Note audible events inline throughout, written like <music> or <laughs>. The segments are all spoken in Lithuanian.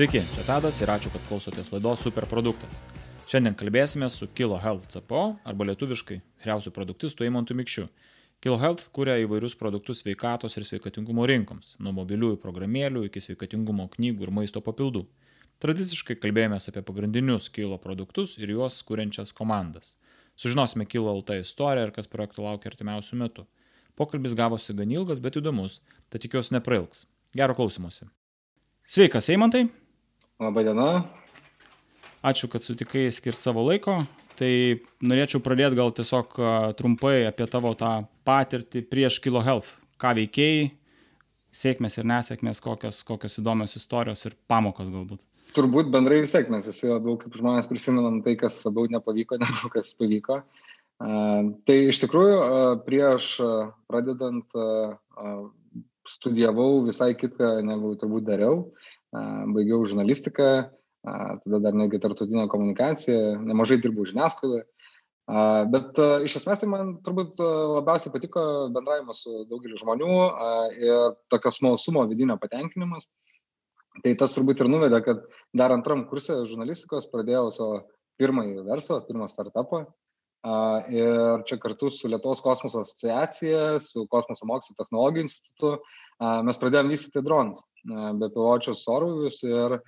Sveiki, čia Tadas ir ačiū, kad klausotės laidos Superproduktas. Šiandien kalbėsime su Kilo Health CPO arba lietuviškai vyriausių produktistų Eimontų Mikščiu. Kilo Health kuria įvairius produktus sveikatos ir sveikatingumo rinkoms, nuo mobiliųjų programėlių iki sveikatingumo knygų ir maisto papildų. Tradiciškai kalbėjomės apie pagrindinius Kilo produktus ir juos kuriančias komandas. Sužinosime Kilo LT istoriją ir kas projektų laukia artimiausių metų. Pokalbis gavosi gan ilgas, bet įdomus, tad tikiuosi neprailgs. Gero klausimuose. Sveikas, Eimantai. Labą dieną. Ačiū, kad sutikai skirti savo laiko. Tai norėčiau pradėti gal tiesiog trumpai apie tavo tą patirtį prieš Kilo Health. Ką veikėjai, sėkmės ir nesėkmės, kokios, kokios įdomios istorijos ir pamokos galbūt. Turbūt bendrai sėkmės, visi labiau kaip žmonės prisimenam tai, kas labiau nepavyko, <laughs> negu kas pavyko. Tai iš tikrųjų prieš pradedant studijavau visai kitką, negu turbūt dariau. Baigiau žurnalistiką, tada dar netgi tartutinę komunikaciją, nemažai dirbau žiniasklaidoje. Bet iš esmės tai man turbūt labiausiai patiko bendravimas su daugeliu žmonių ir tokio smalsumo vidinio patenkinimas. Tai tas turbūt ir nuvedė, kad dar antram kursė žurnalistikos pradėjau savo pirmąjį verslą, pirmą startupą. Ir čia kartu su Lietuvos kosmoso asociacija, su Kosmoso mokslo technologijų institutu mes pradėjom vystyti dronus, bepiločius orlaivius ir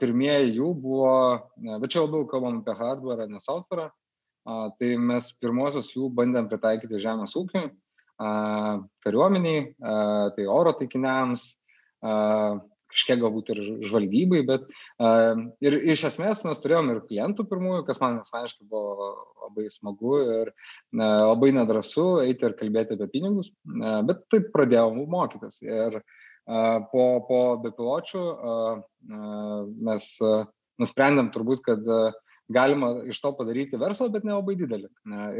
pirmieji jų buvo, bet čia labiau kalbam apie hardware, ne software, tai mes pirmosius jų bandėm pritaikyti žemės ūkiui, kariuomeniai, tai oro taikiniams, kažkiek galbūt ir žvalgybai, bet uh, ir iš esmės mes turėjom ir klientų pirmųjų, kas man asmeniškai buvo labai smagu ir uh, labai nedrasu eiti ir kalbėti apie pinigus, uh, bet taip pradėjau mokytis. Ir uh, po, po bepiločių mes nusprendėm turbūt, kad galima iš to padaryti verslą, bet nelabai didelį.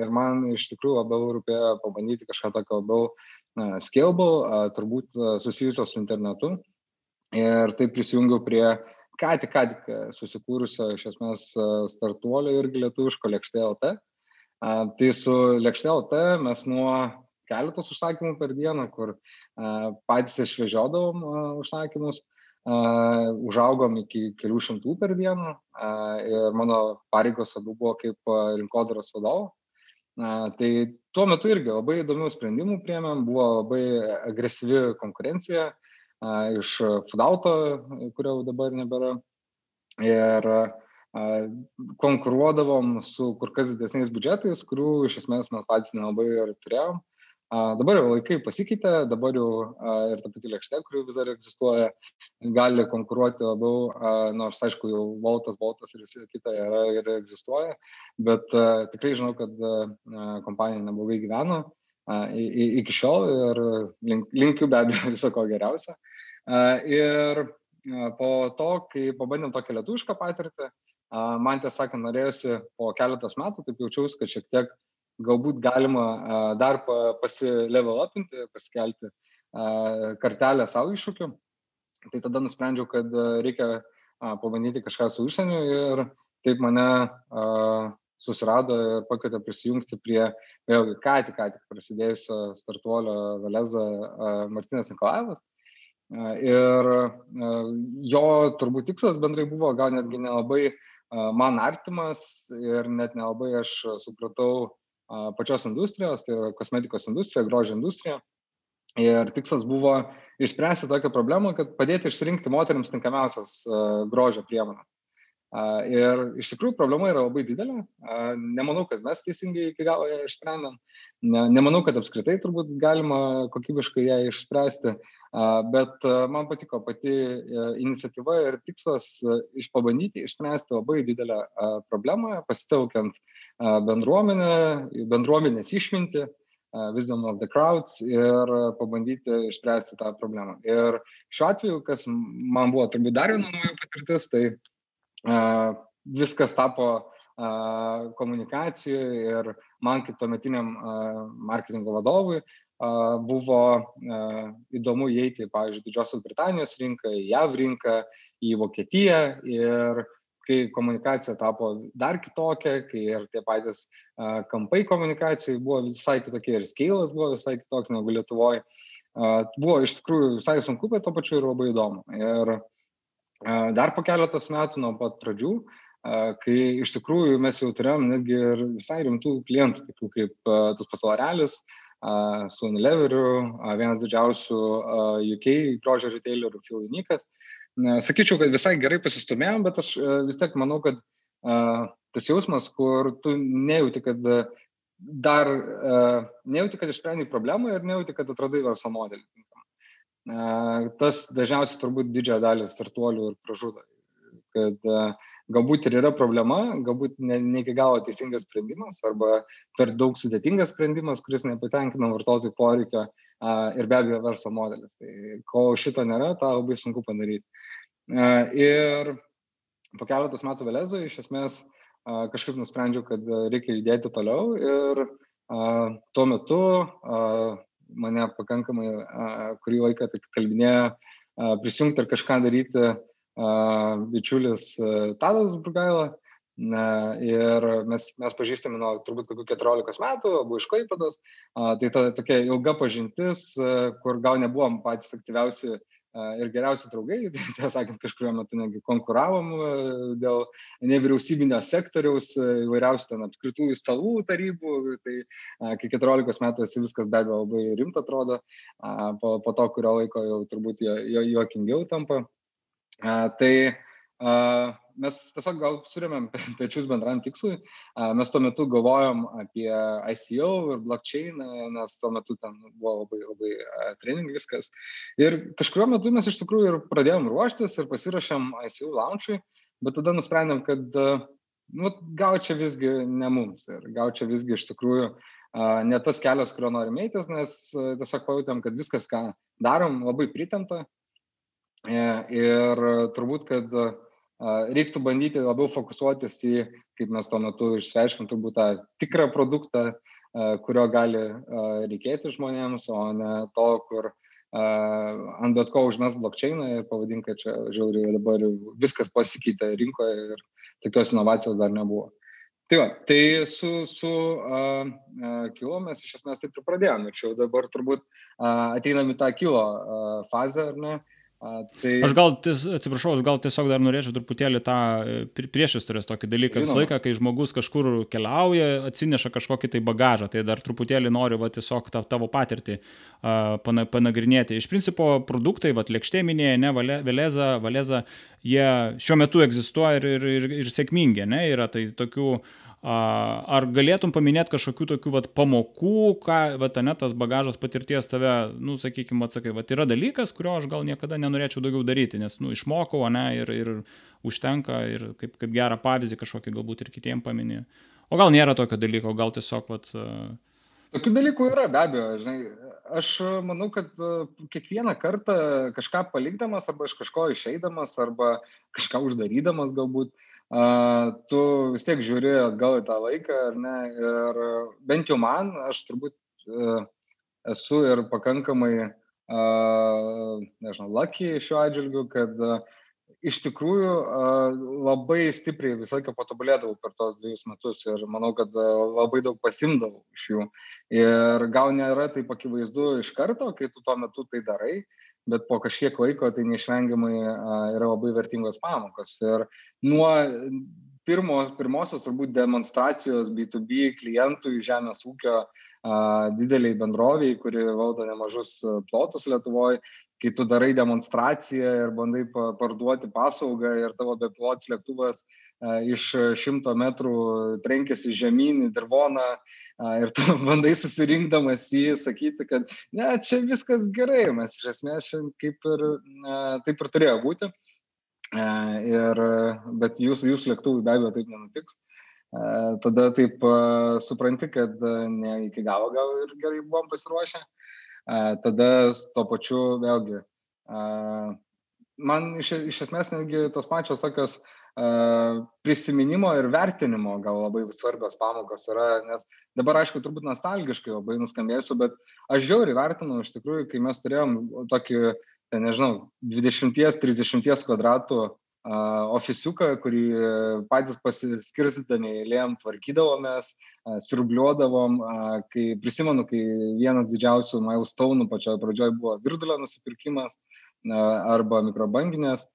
Ir man iš tikrųjų labiau rūpėjo pabandyti kažką tokio labiau scalable, turbūt susijusio su internetu. Ir taip prisijungiau prie ką tik, ką tik susikūrusio iš esmės startuolio irgi lietuviško lėkštė LT. Tai su lėkštė LT mes nuo keletos užsakymų per dieną, kur patys išvežiodavom užsakymus, užaugom iki kelių šimtų per dieną ir mano pareigos abu buvo kaip rinkodaros vadovo. Tai tuo metu irgi labai įdomių sprendimų priemėm, buvo labai agresyvi konkurencija, iš Fudauto, kurio dabar nebėra. Ir konkuruodavom su kur kas didesniais biudžetais, kurių iš esmės mes patys nelabai ir turėjom. Dabar jau laikai pasikeitė, dabar jau ir ta pati lėkštė, kuri vis dar egzistuoja, gali konkuruoti labiau, nors aišku, jau Voltas, Voltas ir visi kita yra ir egzistuoja, bet tikrai žinau, kad kompanija neblogai gyveno iki šiol ir link, linkiu be abejo viso ko geriausio. Ir po to, kai pabandėm tokią lietuvišką patirtį, man tiesą sakant, norėjosi po keletos metų, taip jaučiausi, kad šiek tiek galbūt galima dar pasilevel upinti, pasikelti kartelę savo iššūkių. Tai tada nusprendžiau, kad reikia pabandyti kažką su užsieniu ir taip mane susirado ir pakvietė prisijungti prie, vėlgi, ką tik, ką tik prasidėjusio startuolio Valeza Martinas Nikolajevas. Ir jo turbūt tikslas bendrai buvo gal netgi nelabai man artimas ir net nelabai aš supratau pačios industrijos, tai yra kosmetikos industrija, grožio industrija. Ir tikslas buvo išspręsti tokią problemą, kad padėti išsirinkti moteriams tinkamiausias grožio priemonės. Ir iš tikrųjų problema yra labai didelė. Nemanau, kad mes teisingai iki galo ją išsprendėm. Ne, nemanau, kad apskritai turbūt galima kokybiškai ją išspręsti. Bet man patiko pati e, iniciatyva ir tikslas e, išpabandyti išspręsti labai didelę problemą, pasitelkiant bendruomenę, bendruomenės išminti, wisdom of the crowds ir pabandyti išspręsti tą problemą. Ir šiuo atveju, kas man buvo turbūt dar viena nauja patirtis, tai viskas tapo komunikacijoje ir man kaip tuometiniam marketingo vadovui buvo įdomu įeiti, pavyzdžiui, Didžiosios Britanijos rinką, į JAV rinką, į Vokietiją ir kai komunikacija tapo dar kitokia, kai ir tie patys kampai komunikacijai buvo visai kitokie ir skailas buvo visai kitoks negu Lietuvoje. Buvo iš tikrųjų visai sunku, bet to pačiu ir labai įdomu. Ir Dar po keletos metų nuo pat pradžių, kai iš tikrųjų mes jau turėjom netgi ir visai rimtų klientų, tokių kaip tas pats Lorealis, su Unileveriu, vienas didžiausių UK grožio retailerių Filinikas. Sakyčiau, kad visai gerai pasistumėjom, bet aš vis tiek manau, kad tas jausmas, kur tu nejauti, kad dar nejauti, kad išsprendai problemą ir nejauti, kad atradai verslo modelį. Tas dažniausiai turbūt didžiąją dalį startuolių ir pražudo. Kad galbūt ir yra problema, galbūt ne, ne iki galo teisingas sprendimas arba per daug sudėtingas sprendimas, kuris nepatenkina vartotojų poreikio ir be abejo verslo modelis. Tai kol šito nėra, tą labai sunku padaryti. Ir po keletos metų Velezo iš esmės kažkaip nusprendžiau, kad reikia judėti toliau ir tuo metu mane pakankamai kurį laiką taip kalbinėjo prisijungti ir kažką daryti bičiulis Tadas Burgaila. Na, ir mes, mes pažįstame nuo turbūt kokių 14 metų, abu iš Klaipados. Tai ta tokia ilga pažintis, kur gal nebuvom patys aktyviausi ir geriausi draugai, <laughs> tiesą sakant, kažkurio metu negi konkuravom dėl nevyriausybinio sektoriaus, įvairiausių ten apskritųjų stalų tarybų, tai kai 14 metų esi viskas be abejo labai rimta atrodo, po, po to kurio laiko jau turbūt jo, jo, juokingiau tampa. Tai mes tiesiog gal surėmėm pečius bendram tikslui. Mes tuo metu galvojom apie ICO ir blockchain, nes tuo metu ten buvo labai, labai trening viskas. Ir kažkurio metu mes iš tikrųjų ir pradėjom ruoštis ir pasirašėm ICO launchui, bet tada nusprendėm, kad nu, gal čia visgi ne mums ir gal čia visgi iš tikrųjų ne tas kelias, kurio norim eitis, nes tiesiog pajutėm, kad viskas, ką darom, labai pritempta E, ir turbūt, kad reiktų bandyti labiau fokusuotis į, kaip mes tuo metu išreiškim, turbūt tą tikrą produktą, kurio gali reikėti žmonėms, o ne to, kur ant bet ko užmes blokčeiną ir pavadink, kad čia žiauriai dabar viskas pasikeitė rinkoje ir tokios inovacijos dar nebuvo. Tai, va, tai su, su uh, kilo mes iš esmės taip ir pradėjome. Čia dabar turbūt uh, ateinam į tą kilo uh, fazę, ar ne? Uh, Tai... Aš gal, atsiprašau, aš gal tiesiog dar norėčiau truputėlį tą e, priešistorės tokį dalyką. Visą laiką, kai žmogus kažkur keliauja, atsineša kažkokį tai bagažą, tai dar truputėlį noriu va, tiesiog tą tavo patirtį uh, panagrinėti. Iš principo produktai, va, lėkštė minėjai, ne, Veleza, Valeza, jie šiuo metu egzistuoja ir, ir, ir, ir sėkmingi, ne, yra tai tokių uh, Ar galėtum paminėti kažkokių tokių vat, pamokų, ką vat, ne, tas bagažas patirties tave, nu, sakykime, atsakai, vat, yra dalykas, kurio aš gal niekada nenorėčiau daugiau daryti, nes, nu, išmokau, ne, ir, ir užtenka, ir kaip, kaip gerą pavyzdį kažkokį galbūt ir kitiem paminė. O gal nėra tokio dalyko, gal tiesiog, vat, Tokių dalykų yra, be abejo, žinai, aš manau, kad kiekvieną kartą kažką palikdamas, arba iš kažko išeidamas, arba kažką uždarydamas galbūt, uh, tu vis tiek žiūri atgal į tą laiką, ar ne? Ir bent jau man, aš turbūt esu ir pakankamai, nežinau, lucky šiuo atžvilgiu, kad iš tikrųjų labai stipriai visą laiką patobulėdavau per tos dviejus metus ir manau, kad labai daug pasimdavau iš jų. Ir gal nėra taip akivaizdu iš karto, kai tu tuo metu tai darai, bet po kažkiek laiko tai neišvengiamai yra labai vertingos pamokos. Ir nuo pirmo, pirmosios turbūt demonstracijos B2B klientų į žemės ūkio dideliai bendroviai, kuri valdo nemažus plotus Lietuvoje, kai tu darai demonstraciją ir bandai parduoti paslaugą ir tavo bepilotis lėktuvas iš šimto metrų trenkėsi žemyn į dirvoną ir tu <laughs> bandai susirinkdamas jį sakyti, kad ne, čia viskas gerai, mes iš esmės šiandien kaip ir taip ir turėjo būti. Ir, bet jūsų, jūsų lėktuvui be abejo taip nenutiks. Tada taip supranti, kad ne iki galo gal ir gerai buvom pasiruošę. Tada tuo pačiu vėlgi, man iš, iš esmės netgi tos pačios tokios prisiminimo ir vertinimo gal labai svarbios pamokos yra, nes dabar aišku turbūt nostalgiškai labai nuskambėsiu, bet aš žiauriai vertinu iš tikrųjų, kai mes turėjom tokį, nežinau, 20-30 kvadratų ofisiuką, kurį patys pasiskirstydami eilėm tvarkydavomės, siurbliuodavom, kai prisimenu, kai vienas didžiausių milestonų pačioje pradžioje buvo virdulio nusipirkimas arba mikrobanginės.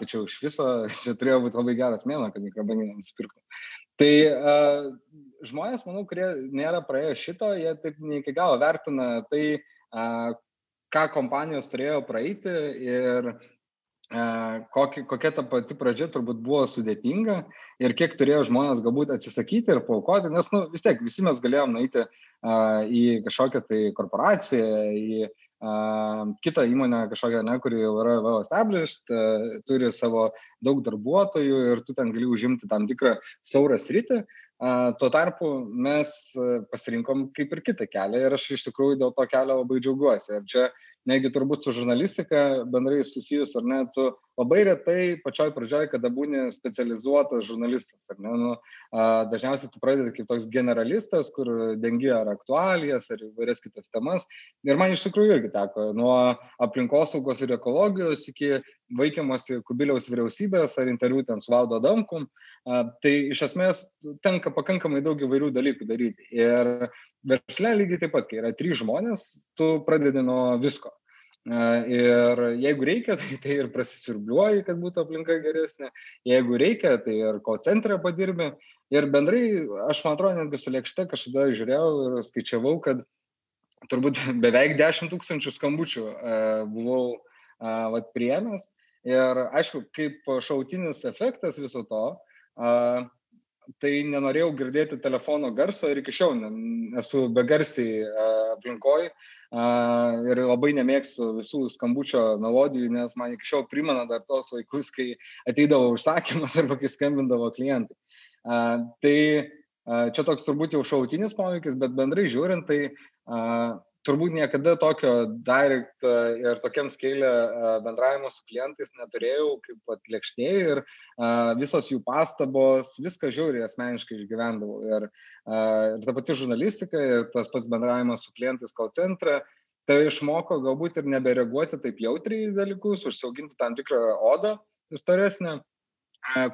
Tačiau iš viso <laughs> čia turėjo būti labai geras mėno, kad mikrobanginą nusipirktų. Tai žmonės, manau, kurie nėra praėję šito, jie taip ne iki galo vertina tai, ką kompanijos turėjo praeiti ir kokia, kokia ta pati pradžia turbūt buvo sudėtinga ir kiek turėjo žmonės galbūt atsisakyti ir paukoti, nes nu, vis tiek visi mes galėjom nueiti uh, į kažkokią tai korporaciją, į uh, kitą įmonę kažkokią, ne, kuri jau yra well established, uh, turi savo daug darbuotojų ir tu ten gali užimti tam tikrą saurą sritį. Uh, tuo tarpu mes pasirinkom kaip ir kitą kelią ir aš iš tikrųjų dėl to kelio labai džiaugiuosi. Ir čia uh, negi turbūt su žurnalistika bendrai susijus, ar ne, tu labai retai pačioj pradžioj, kada būni specializuotas žurnalistas, ar ne, nu, dažniausiai tu pradedi kaip toks generalistas, kur dengi ar aktualijas, ar įvairias kitas temas. Ir man iš tikrųjų irgi teko nuo aplinkosaugos ir ekologijos iki vaikiamosi Kubiliaus vyriausybės ar interviu ten su Valdo Damkum. Tai iš esmės tenka pakankamai daug įvairių dalykų daryti. Ir versle lygiai taip pat, kai yra trys žmonės, tu pradedi nuo visko. Ir jeigu reikia, tai, tai ir prasisirbliuoji, kad būtų aplinka geresnė. Jeigu reikia, tai ir ko centre padirbi. Ir bendrai, aš man atrodo, netgi su lėkšte kažkada žiūrėjau ir skaičiavau, kad turbūt <laughs> beveik 10 tūkstančių skambučių buvau vat, priemęs. Ir aišku, kaip šautinis efektas viso to, tai nenorėjau girdėti telefono garso ir iki šiol esu begarsiai aplinkoj ir labai nemėgstu visų skambučio melodijų, nes man iki šiol primena dar tos laikus, kai ateidavo užsakymas <laughs> arba kai skambindavo klientai. Tai čia toks turbūt jau šautinis poveikis, bet bendrai žiūrint, tai turbūt niekada tokio direct e, ir tokiam scale e, bendravimo su klientais neturėjau kaip atlėkštėjai ir uh, visos jų pastabos, viską žiauriai asmeniškai išgyvendavau. Ir, uh, ir ta pati žurnalistika ir tas pats bendravimas su klientais call centre, tai išmoko galbūt ir nebereaguoti taip jautriai į dalykus, užsiauginti tam tikrą odą istoresnę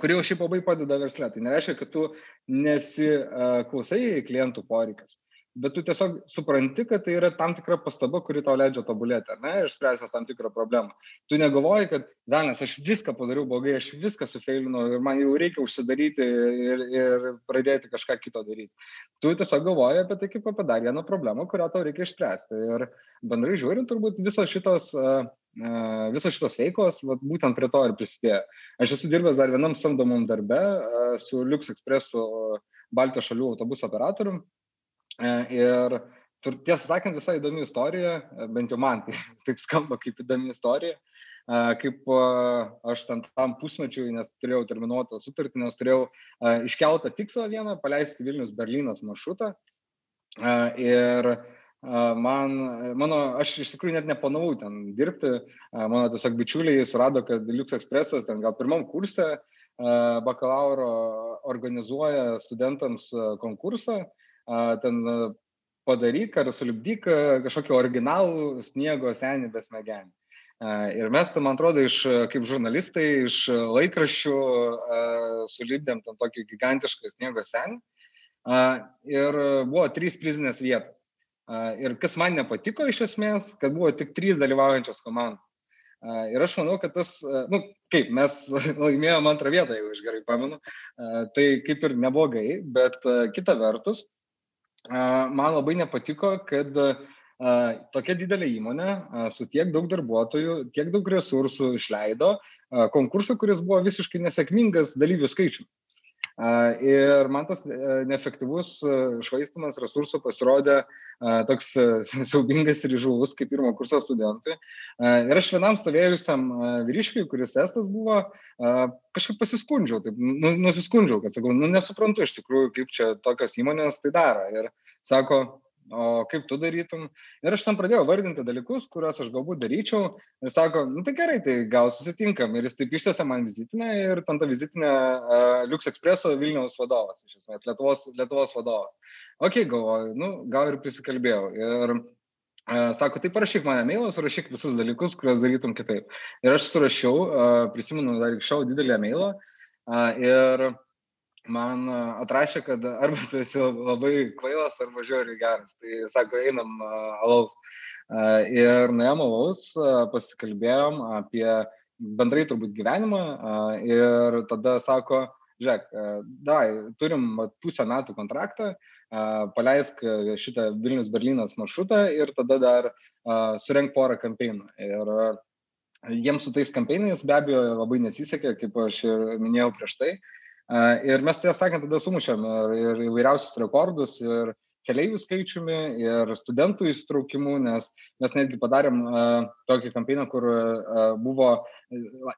kuri jau šiaip labai padeda verslė. Tai nereiškia, kad tu nesiklausai klientų poreikius bet tu tiesiog supranti, kad tai yra tam tikra pastaba, kuri tau leidžia tobulėti, ar ne, ir spręsti tam tikrą problemą. Tu negalvoji, kad, vienas, aš viską padariau blogai, aš viską sufeilinau ir man jau reikia užsidaryti ir, ir pradėti kažką kito daryti. Tu tiesiog galvoji apie tai kaip apie dar vieną problemą, kurią tau reikia išspręsti. Ir bendrai žiūrint, turbūt visos šitos visos šitos veiklos vat, būtent prie to ir prisidėjo. Aš esu dirbęs dar vienam samdomam darbe su Lux Expressu Baltijos šalių autobusų operatorium E, ir tiesą sakant, visai įdomi istorija, e, bent jau man tai <laughs> taip skamba kaip įdomi istorija, e, kaip aš tam, tam pusmečiui, nes turėjau terminuotą sutartį, nes turėjau iškeltą tikslą vieną, paleisti Vilnius Berlynas maršrutą. Ir man, mano, aš iš tikrųjų net neplanavau ten dirbti, mano tiesiog bičiuliai surado, kad Lux Expressas ten gal pirmam kurse bakalauro organizuoja studentams konkursą ten padaryk ar sulibdyk kažkokį originalų sniego senį besmegenį. Ir mes, tai, man atrodo, iš, kaip žurnalistai iš laikraščių sulibdėm ten tokį gigantišką sniego senį. Ir buvo trys prizinės vietos. Ir kas man nepatiko iš esmės, kad buvo tik trys dalyvaujančios komandos. Ir aš manau, kad tas, nu, kaip mes <laughs> laimėjome antrą vietą, jeigu aš gerai pamenu, tai kaip ir neblogai, bet kita vertus, man labai nepatiko, kad tokia didelė įmonė su tiek daug darbuotojų, tiek daug resursų išleido konkursą, kuris buvo visiškai nesėkmingas dalyvių skaičiumi. Ir man tas e, neefektyvus švaistimas resursų pasirodė toks e, <laughs> siaubingas ir žuvus kaip pirmo kurso studentui. Ir aš vienam stovėjusiam vyriškiui, kuris estas buvo, kažkaip pasiskundžiau, taip, nu, nusiskundžiau, kad sakau, nu, nesuprantu iš tikrųjų, kaip čia tokios įmonės tai daro. Ir sako, o kaip tu darytum. Ir aš tam pradėjau vardinti dalykus, kuriuos aš galbūt daryčiau. Ir sako, nu tai gerai, tai gal susitinkam. Ir jis taip ištėsi man vizitinę ir ten ta vizitinė uh, Lux Expresso Vilniaus vadovas, iš esmės, Lietuvos, Lietuvos vadovas. Ok, galvoju, nu gal ir prisikalbėjau. Ir Uh, sako, tai parašyk mane mailą, surašyk visus dalykus, kuriuos darytum kitaip. Ir aš surašiau, uh, prisimenu dar iki šiol didelį mailą ir man atrašė, kad arba tu esi labai kvailas, arba žiauriai geras. Tai sako, einam alaus. Ir nuėjom alaus, pasikalbėjom apie bendrai turbūt gyvenimą ir tada sako, žiūrėk, dai, turim pusę metų kontraktą, paleisk šitą Vilnius Berlynas maršrutą ir tada dar surenk porą kampeinų. Ir jiems su tais kampeinais be abejo labai nesisekė, kaip aš ir minėjau prieš tai. Ir mes tiesą sakant, tada sumušėm ir, ir įvairiausius rekordus ir keleivių skaičiumi ir studentų įsitraukimu, nes mes netgi padarėm uh, tokį kampeiną, kur uh, buvo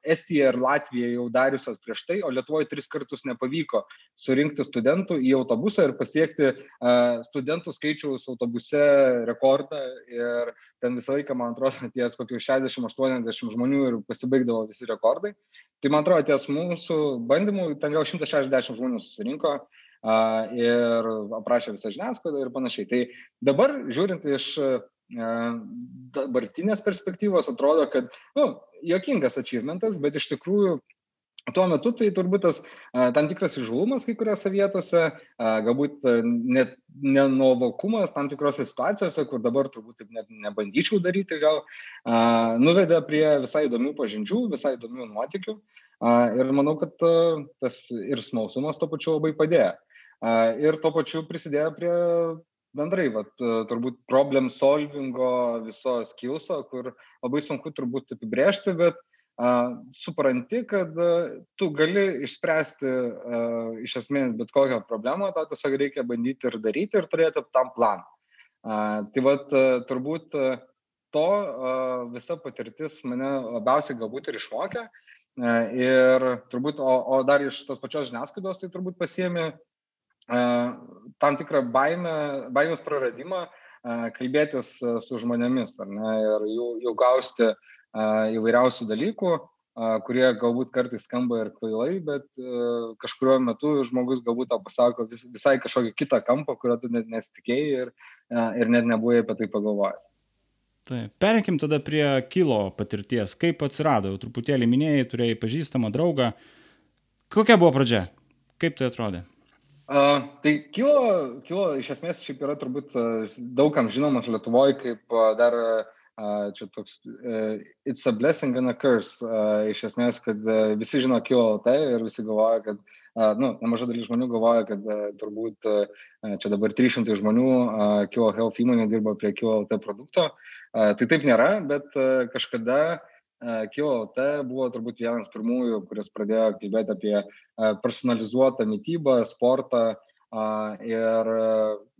Estija ir Latvija jau dariusios prieš tai, o Lietuvoje tris kartus nepavyko surinkti studentų į autobusą ir pasiekti studentų skaičiaus autobuse rekordą. Ir ten visą laiką, man atrodo, ties kokių 60-80 žmonių ir pasibaigdavo visi rekordai. Tai man atrodo, ties mūsų bandymų ten gal 160 žmonių susirinko ir aprašė visą žiniasklaidą ir panašiai. Tai dabar, žiūrint iš dabartinės perspektyvos, atrodo, kad, na, nu, jokingas achievementas, bet iš tikrųjų Tuo metu tai turbūt tas tam tikras įžulumas kai kuriuose vietose, galbūt net nenovokumas tam tikrose situacijose, kur dabar turbūt taip net nebandyčiau daryti, gal nuvedė prie visai įdomių pažinčių, visai įdomių nuotikių. Ir manau, kad tas ir smalsumas to pačiu labai padėjo ir tuo pačiu prisidėjo prie bendrai, vat, turbūt problem solvingo viso skilso, kur labai sunku turbūt apibrėžti, bet uh, supranti, kad uh, tu gali išspręsti uh, iš esmės bet kokią problemą, tą tiesiog reikia bandyti ir daryti ir turėti tam planą. Tai uh, turbūt to visa patirtis mane labiausiai galbūt ir išmokė. Ir turbūt, o, o dar iš tos pačios žiniasklaidos, tai turbūt pasiemi tam tikrą baimę, baimės praradimą kalbėtis su žmonėmis, ne, ir jų, jų gausti įvairiausių dalykų, kurie galbūt kartais skamba ir kvailai, bet kažkurio metu žmogus galbūt tau pasako vis, visai kažkokį kitą kampą, kurio tu net nesitikėjai ir, ir net nebuvai apie tai pagalvojęs. Taip. Pereikim tada prie kilo patirties. Kaip atsirado? Jau truputėlį minėjai, turėjai pažįstamą draugą. Kokia buvo pradžia? Kaip tai atrodė? Uh, tai kilo, kilo iš esmės šiaip yra turbūt daugam žinomas Lietuvoje kaip dar uh, čia toks uh, It's a blessing and a curse. Uh, iš esmės, kad uh, visi žino kilo LT ir visi galvoja, kad, uh, nu, nemaža dalis žmonių galvoja, kad uh, turbūt uh, čia dabar 300 žmonių uh, kilo health įmonė dirba prie kilo LT produkto. Uh, tai taip nėra, bet uh, kažkada uh, KiloT buvo turbūt vienas pirmųjų, kuris pradėjo kalbėti apie personalizuotą mytybą, sportą ir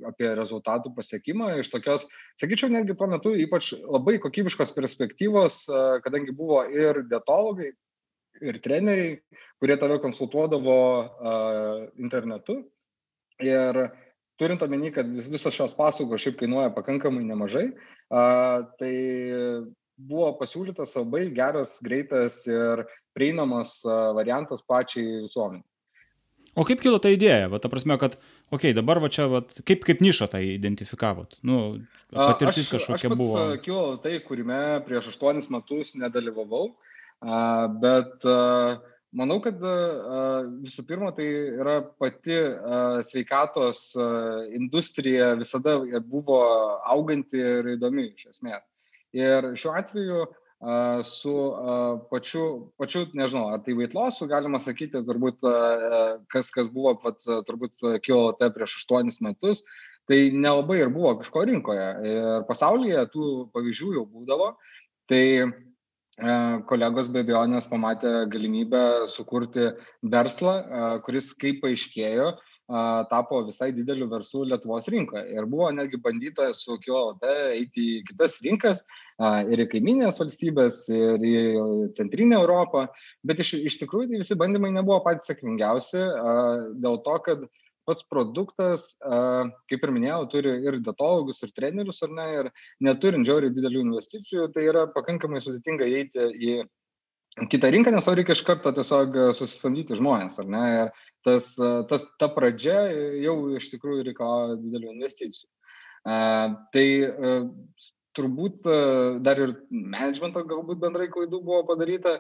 apie rezultatų pasiekimą iš tokios, sakyčiau, netgi tuo metu ypač labai kokybiškos perspektyvos, kadangi buvo ir dietologai, ir treneriai, kurie tave konsultuodavo internetu. Ir turint omeny, kad visos šios paslaugos šiaip kainuoja pakankamai nemažai, tai buvo pasiūlytas labai geras, greitas ir prieinamas variantas pačiai visuomeniai. O kaip kilo ta idėja? Va, ta prasme, kad, okei, okay, dabar va čia, va, kaip, kaip nišą tai identifikavot? Nu, patirtis aš, kažkokia aš buvo. Kilo tai, kurime prieš aštuonis metus nedalyvavau, bet manau, kad visų pirma, tai yra pati sveikatos industrija visada buvo auganti ir įdomi iš esmės. Ir šiuo atveju su pačiu, pačiu, nežinau, ar tai veitlosu, galima sakyti, turbūt kas, kas buvo pat, turbūt KLT prieš aštuonis metus, tai nelabai ir buvo kažko rinkoje. Ir pasaulyje tų pavyzdžių jau būdavo. Tai kolegos be abejonės pamatė galimybę sukurti verslą, kuris, kaip paaiškėjo, tapo visai dideliu verslu Lietuvos rinkoje. Ir buvo netgi bandyta su QLT eiti į kitas rinkas, ir į kaiminės valstybės, ir į centrinę Europą. Bet iš, iš tikrųjų tai visi bandymai nebuvo patys sėkmingiausi dėl to, kad pats produktas, kaip ir minėjau, turi ir dietologus, ir trenerius, ar ne, ir neturint žiauriai didelių investicijų, tai yra pakankamai sudėtinga įeiti į kitą rinką, nes tau reikia iš karto tiesiog susisamdyti žmonės, ar ne? Ir tas, tas, ta pradžia jau iš tikrųjų reikalauja didelių investicijų. Tai turbūt dar ir managemento galbūt bendrai klaidų buvo padaryta,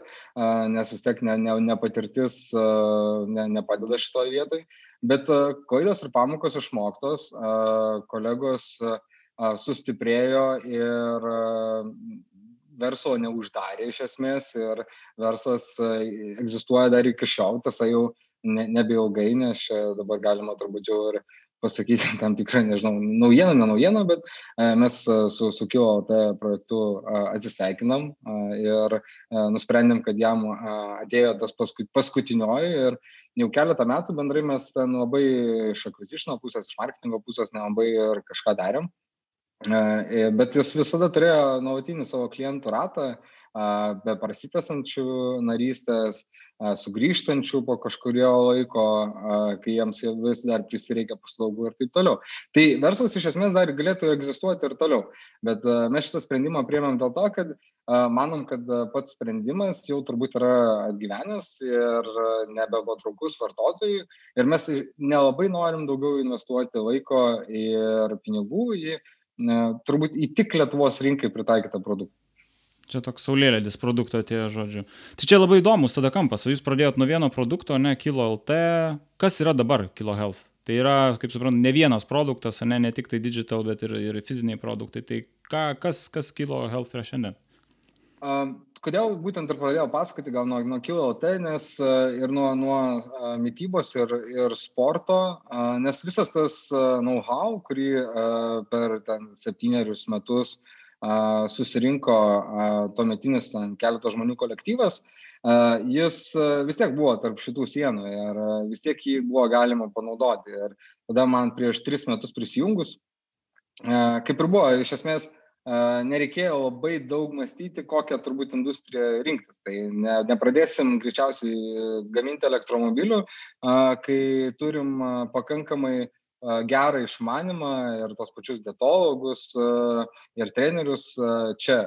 nes vis tiek ne, ne, nepatirtis uh, ne, nepadeda šitoje vietoje, bet klaidos ir pamokos išmoktos, kolegos sustiprėjo ir verslo neuždarė iš esmės ir verslas egzistuoja dar iki šiol, tiesa jau ne, nebeilgai, nes dabar galima turbūt jau ir pasakyti <laughs> tam tikrą, nežinau, naujieną, ne naujieną, bet mes su, su KIOT projektu atsisveikinam ir nusprendėm, kad jam atėjo tas paskutinioji ir jau keletą metų bendrai mes ten labai iš akvizišino pusės, iš marketingo pusės nelabai ir kažką darėm. Bet jis visada turėjo nuolatinį savo klientų ratą, be prasitęsančių narystės, sugrįžtančių po kažkurio laiko, kai jiems vis dar prisireikia paslaugų ir taip toliau. Tai verslas iš esmės dar galėtų egzistuoti ir toliau, bet mes šitą sprendimą priemėm dėl to, kad manom, kad pats sprendimas jau turbūt yra atgyvenęs ir nebepatraukus vartotojui ir mes nelabai norim daugiau investuoti laiko ir pinigų į turbūt į tik Lietuvos rinkai pritaikytą produktą. Čia toks saulėlėdis produkto atėjo žodžiu. Tai čia labai įdomus tada kampas. Jūs pradėjot nuo vieno produkto, ne Kilo LT. Kas yra dabar Kilo Health? Tai yra, kaip suprantu, ne vienas produktas, ne, ne tik tai digital, bet ir, ir fiziniai produktai. Tai ką, kas, kas Kilo Health yra šiandien? Uh, kodėl būtent ir pradėjau pasakoti gal nuo, nuo Kilo LT, nes uh, ir nuo, nuo uh, mytybos ir, ir sporto, uh, nes visas tas uh, know-how, kurį uh, per ten septynerius metus uh, susirinko tuometinis keletos žmonių kolektyvas, jis vis tiek buvo tarp šitų sienų ir vis tiek jį buvo galima panaudoti. Ir tada man prieš tris metus prisijungus, kaip ir buvo, iš esmės nereikėjo labai daug mąstyti, kokią turbūt industriją rinktis. Tai ne, nepradėsim greičiausiai gaminti elektromobilių, kai turim pakankamai gerą išmanimą ir tos pačius dietologus ir trenerius čia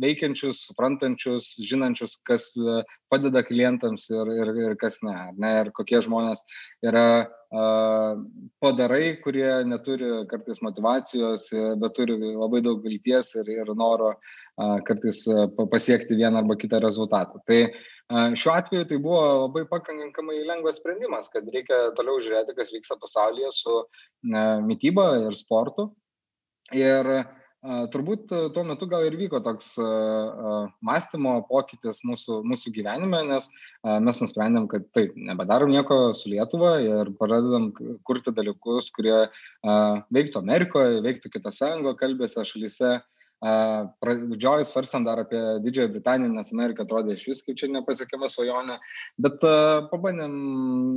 veikiančius, suprantančius, žinančius, kas padeda klientams ir, ir, ir kas ne, ne, ir kokie žmonės yra padarai, kurie neturi kartais motivacijos, bet turi labai daug vilties ir, ir noro kartais pasiekti vieną arba kitą rezultatą. Tai Šiuo atveju tai buvo labai pakankamai lengvas sprendimas, kad reikia toliau žiūrėti, kas vyksta pasaulyje su mytyba ir sportu. Ir turbūt tuo metu gal ir vyko toks mąstymo pokytis mūsų, mūsų gyvenime, nes mes nusprendėm, kad taip, nebedarom nieko su Lietuva ir pradedam kurti dalykus, kurie veiktų Amerikoje, veiktų kitose anglokalbėse šalyse Pradžioj svarstam dar apie Didžiąją Britaniją, nes Amerika atrodė iš vis kaip čia nepasiekiama svajonė, bet pabandėm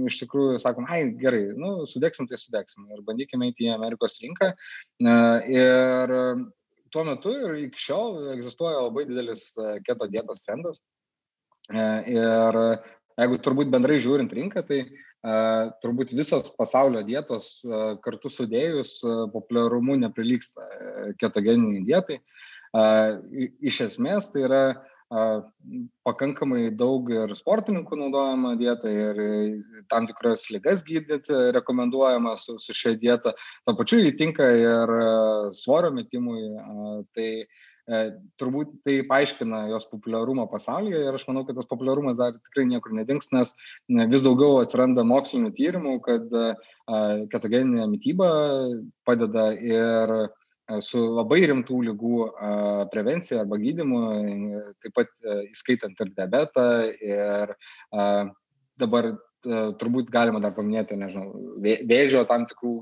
iš tikrųjų, sakom, ai gerai, nu, sudėksim, tai sudėksim ir bandykime eiti į Amerikos rinką. Ir tuo metu ir iki šiol egzistuoja labai didelis keto dietos trendas. Ir jeigu turbūt bendrai žiūrint rinką, tai uh, turbūt visos pasaulio dietos kartu sudėjus populiarumu neprilyksta ketogeniniai dietai. Iš esmės tai yra pakankamai daug ir sportininkų naudojama dieta ir tam tikras lygas gydyti rekomenduojama su, su šia dieta. Tuo pačiu įtinka ir svorio metimui. Tai E, turbūt tai paaiškina jos populiarumą pasaulyje ir aš manau, kad tas populiarumas dar tikrai niekur nedings, nes vis daugiau atsiranda mokslinių tyrimų, kad e, ketogeninė mytyba padeda ir e, su labai rimtų lygų prevencija arba gydimu, taip pat įskaitant ir diabetą ir dabar turbūt galima dar paminėti, nežinau, vėžio tam tikrų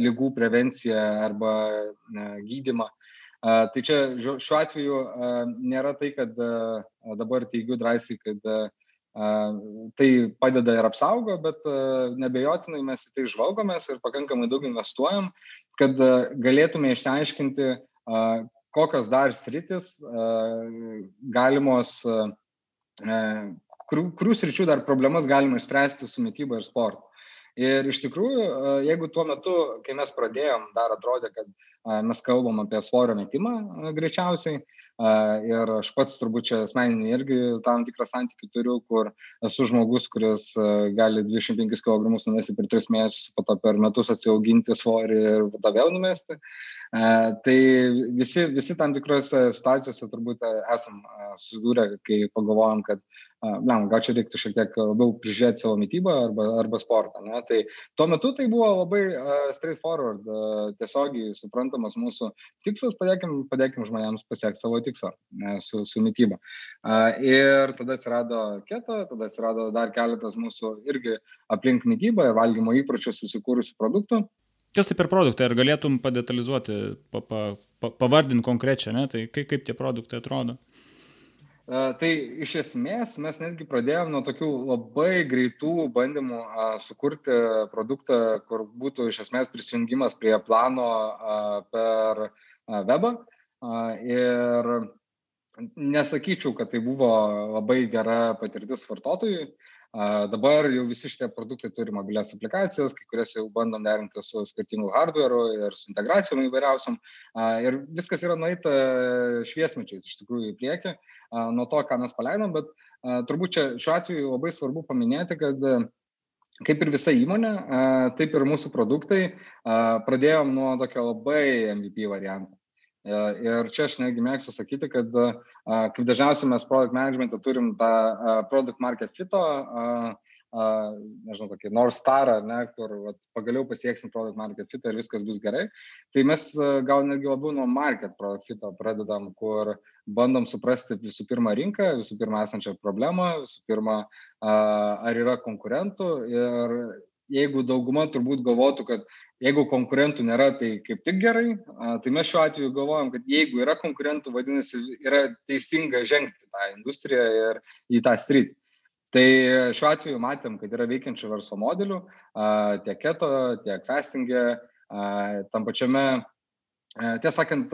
lygų prevenciją arba gydimą. Tai čia šiuo atveju nėra tai, kad dabar teigiu drąsiai, kad tai padeda ir apsaugo, bet nebejotinai mes į tai žvalgomės ir pakankamai daug investuojam, kad galėtume išsiaiškinti, kokios dar sritis galimos, kurių sričių dar problemas galima išspręsti su mytyba ir sportu. Ir iš tikrųjų, jeigu tuo metu, kai mes pradėjom, dar atrodė, kad mes kalbam apie svorio metimą greičiausiai, Ir aš pats turbūt čia asmeninį irgi tam tikrą santykių turiu, kur esu žmogus, kuris gali 25 kg numesti per 3 mėnesius, po to per metus atsiauginti svorį ir to vėl numesti. Tai visi, visi tam tikrose situacijose turbūt esam susidūrę, kai pagalvojom, kad blem, gal čia reiktų šiek tiek labiau prižiūrėti savo mytybą arba, arba sportą. Ne? Tai tuo metu tai buvo labai uh, straightforward, uh, tiesiogiai suprantamas mūsų tikslas, padėkim, padėkim žmonėms pasiekti savo tikslą ne, su, su mytyba. Uh, ir tada atsirado keto, tada atsirado dar keletas mūsų irgi aplink mytybą valgymo įpročius susikūrusių produktų. Kas tai per produktai, ar galėtum padetalizuoti, pa, pa, pa, pavardinti konkrečią, ne? tai kaip, kaip tie produktai atrodo? Tai iš esmės mes netgi pradėjom nuo tokių labai greitų bandymų a, sukurti produktą, kur būtų iš esmės prisijungimas prie plano a, per a, webą. A, ir nesakyčiau, kad tai buvo labai gera patirtis vartotojui. Dabar jau visi šitie produktai turi mobilias aplikacijas, kai kurias jau bandom derinti su skirtingu hardwareu ir su integracijom įvairiausiam. Ir viskas yra nueita šviesmečiais iš tikrųjų į priekį nuo to, ką mes paleidom, bet turbūt čia šiuo atveju labai svarbu paminėti, kad kaip ir visa įmonė, taip ir mūsų produktai pradėjom nuo tokio labai MVP varianto. E, ir čia aš netgi mėgstu sakyti, kad kaip dažniausiai mes product managementą turim tą product market fito, nežinau, tokį North Star, ne, kur vat, pagaliau pasieksim product market fitą ir viskas bus gerai. Tai mes gal netgi labiau nuo market product fito pradedam, kur bandom suprasti visų pirma rinką, visų pirma esančią problemą, visų pirma, ar yra konkurentų ir jeigu dauguma turbūt galvotų, kad jeigu konkurentų nėra, tai kaip tik gerai, tai mes šiuo atveju galvojam, kad jeigu yra konkurentų, vadinasi, yra teisinga žengti tą industriją ir į tą sritį. Tai šiuo atveju matėm, kad yra veikiančių verslo modelių, tiek keto, tiek fastingė, tam pačiame Tiesą sakant,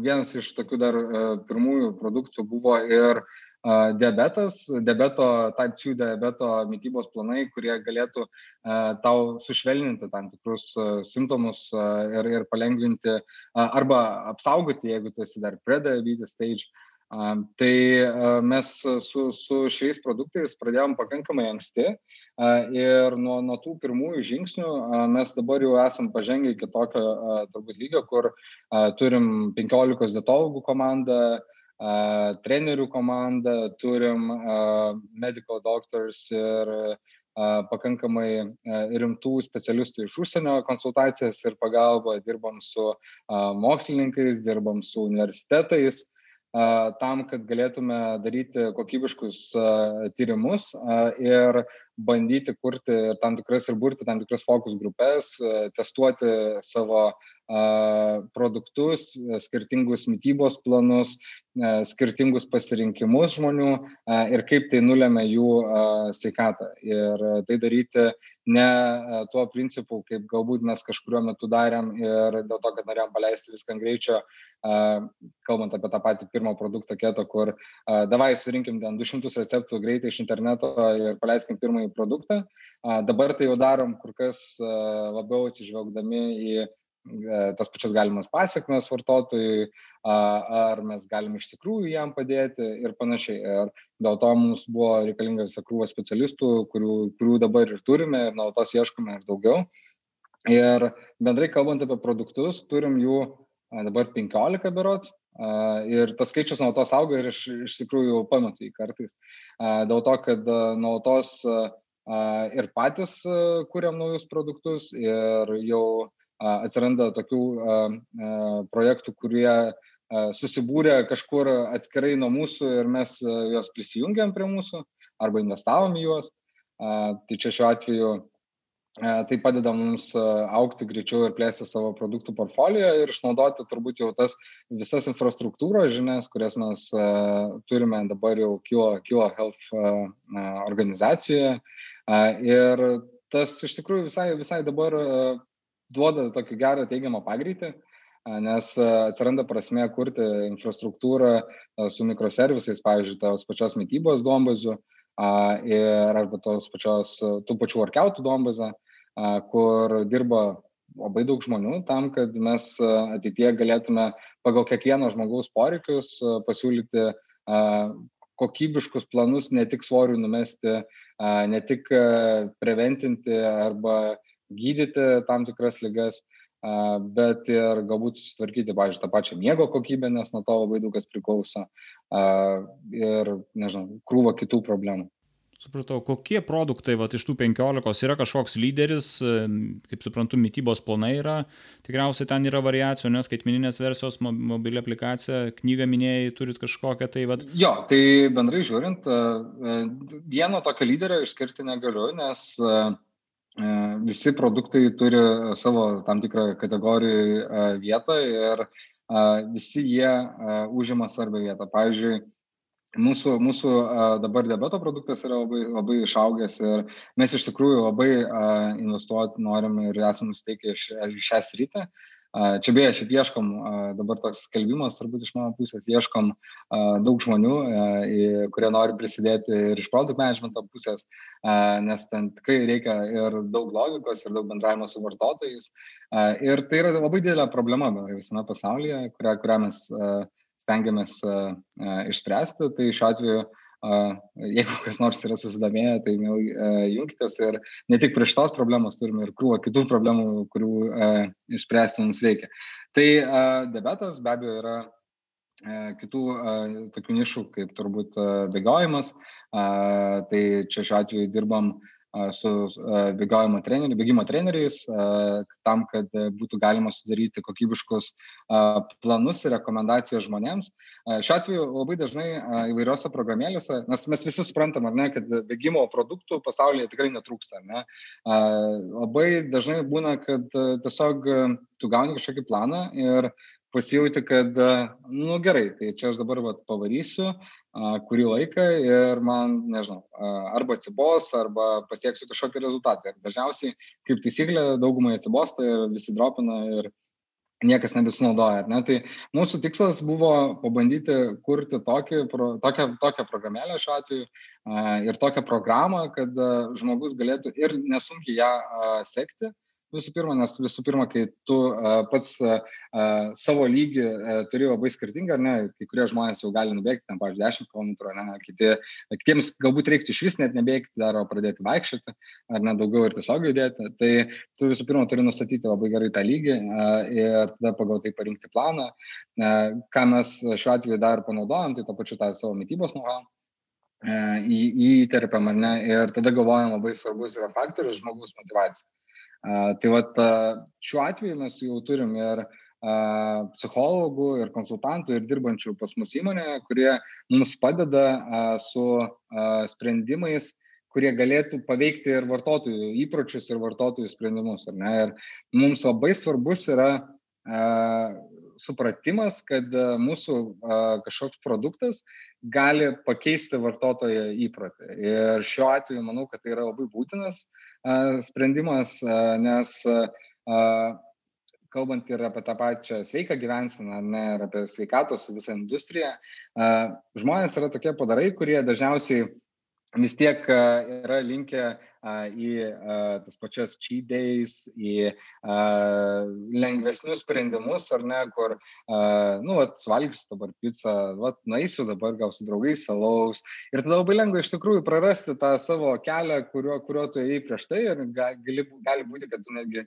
vienas iš tokių dar pirmųjų produktų buvo ir diabetas, diabeto, type 2 diabeto mytybos planai, kurie galėtų tau sušvelninti tam tikrus simptomus ir, ir palengvinti arba apsaugoti, jeigu tu esi dar prediabetes stage. Tai mes su, su šiais produktais pradėjom pakankamai anksti ir nuo, nuo tų pirmųjų žingsnių mes dabar jau esam pažengę iki tokio turbūt lygio, kur turim 15 dietologų komandą, trenerių komandą, turim medical doctors ir pakankamai rimtų specialistų iš užsienio konsultacijas ir pagalbą, dirbam su mokslininkais, dirbam su universitetais tam, kad galėtume daryti kokybiškus tyrimus ir bandyti kurti tam tikras ir burti tam tikras fokus grupės, testuoti savo produktus, skirtingus mytybos planus, skirtingus pasirinkimus žmonių ir kaip tai nulėmė jų sveikatą. Ir tai daryti ne tuo principu, kaip galbūt mes kažkurio metu darėm ir dėl to, kad norėjom paleisti viską ant greičio, kalbant apie tą patį pirmą produktą keto, kur davai surinkim ten 200 receptų greitai iš interneto ir paleiskim pirmąjį produktą. Dabar tai jau darom kur kas labiau atsižvelgdami į E, tas pačias galimas pasiekmes vartotojui, ar mes galim iš tikrųjų jam padėti ir panašiai. Ir dėl to mums buvo reikalinga visa krūva specialistų, kurių, kurių dabar ir turime ir nuolatos ieškome ir daugiau. Ir bendrai kalbant apie produktus, turim jų dabar 15 berots. Ir tas skaičius nuolatos auga ir iš, iš tikrųjų pametu į kartais. Dėl to, kad nuolatos ir patys kuriam naujus produktus ir jau atsiranda tokių projektų, kurie susibūrė kažkur atskirai nuo mūsų ir mes juos prisijungiam prie mūsų arba investavom į juos. Tai čia šiuo atveju tai padeda mums aukti greičiau ir plėsti savo produktų portfolio ir išnaudoti turbūt jau tas visas infrastruktūros žinias, kurias mes turime dabar jau Kilo, Kilo Health organizacijoje. Ir tas iš tikrųjų visai, visai dabar duoda tokį gerą teigiamą pagreitį, nes atsiranda prasme kurti infrastruktūrą su mikroservisais, pavyzdžiui, tos pačios mytybos duombazių ir arba tos pačios, tų pačių workoutų duombazą, kur dirba labai daug žmonių tam, kad mes ateitie galėtume pagal kiekvieno žmogaus poreikius pasiūlyti kokybiškus planus, ne tik svorių numesti, ne tik preventinti arba gydyti tam tikras lygas, bet ir galbūt susitvarkyti, pavyzdžiui, tą pačią miego kokybę, nes nuo to labai daug kas priklauso ir, nežinau, krūva kitų problemų. Supratau, kokie produktai va, iš tų penkiolikos yra kažkoks lyderis, kaip suprantu, mytybos planai yra, tikriausiai ten yra variacijų, nes skaitmininės versijos, mobilį aplikaciją, knygą minėjai, turit kažkokią tai vad. Jo, tai bendrai žiūrint, vieno tokio lyderio išskirti negaliu, nes visi produktai turi savo tam tikrą kategorijų vietą ir visi jie užima svarbią vietą. Pavyzdžiui, mūsų, mūsų dabar debeto produktas yra labai, labai išaugęs ir mes iš tikrųjų labai investuoti norim ir esame nusteikę šią sritį. Čia beje, šiaip ieškom, dabar toks skelbimas turbūt iš mano pusės, ieškom daug žmonių, kurie nori prisidėti ir iš produkt managemento pusės, nes ten tikrai reikia ir daug logikos, ir daug bendravimo su vartotojais. Ir tai yra labai didelė problema visame pasaulyje, kurią, kurią mes stengiamės išspręsti. Tai šiuo atveju, jeigu kas nors yra susidomėję, tai jungitės ir ne tik prie šitos problemos turime ir krūvą kitų problemų, kurių išspręsti mums reikia. Tai debetas be abejo yra kitų tokių nišų, kaip turbūt bėgiojimas. Tai čia šiuo atveju dirbam su bėgiojimo treneriu, bėgimo treneriais, tam, kad būtų galima sudaryti kokybiškus planus ir rekomendacijas žmonėms. Šiuo atveju labai dažnai įvairiose programėlėse, nes mes visi suprantam, ar ne, kad bėgimo produktų pasaulyje tikrai netrūksta. Ne? Labai dažnai būna, kad tiesiog tu gauni kažkokį planą ir pasijauti, kad, nu gerai, tai čia aš dabar vat, pavarysiu kurį laiką ir man, nežinau, arba atsibos, arba pasieksiu kažkokį rezultatą. Ir dažniausiai, kaip taisyklė, daugumai atsibosta ir visi dropina ir niekas nebesinaudoja. Ne? Tai mūsų tikslas buvo pabandyti kurti tokį, tokią, tokią programėlę šiuo atveju ir tokią programą, kad žmogus galėtų ir nesunkiai ją sekti visų pirma, nes visų pirma, kai tu uh, pats uh, savo lygį uh, turi labai skirtingą, ne, kai kurie žmonės jau gali nubėgti, ten, pavyzdžiui, 10 km, ne, kiti, kitiems galbūt reiktų iš vis net nebėgti, dar pradėti vaikščioti, ar ne daugiau ir tiesiog judėti. Tai tu visų pirma turi nustatyti labai gerai tą lygį uh, ir tada pagal tai parinkti planą. Uh, ką mes šiuo atveju dar panaudojam, tai to pačiu tą savo mytybos know-how į, įterpiam ar ne ir tada galvojam labai svarbus yra faktorius žmogus motivacija. Tai vat šiuo atveju mes jau turim ir psichologų ir konsultantų ir dirbančių pas mus įmonėje, kurie mums padeda su sprendimais, kurie galėtų paveikti ir vartotojų įpročius ir vartotojų sprendimus. Ir mums labai svarbus yra supratimas, kad mūsų kažkoks produktas gali pakeisti vartotojo įprotį. Ir šiuo atveju manau, kad tai yra labai būtinas sprendimas, nes kalbant ir apie tą pačią sveiką gyvenseną, ne, ir apie sveikatos visą industriją, žmonės yra tokie padarai, kurie dažniausiai vis tiek yra linkę į tas pačias cheat days, į lengvesnius sprendimus, ar ne, kur, nu, vat, valgysiu dabar pizzą, vat, naisiu dabar gal su draugais salaus. Ir tada labai lengva iš tikrųjų prarasti tą savo kelią, kurio, kurio tu ėjai prieš tai ir gali, gali būti, kad tu netgi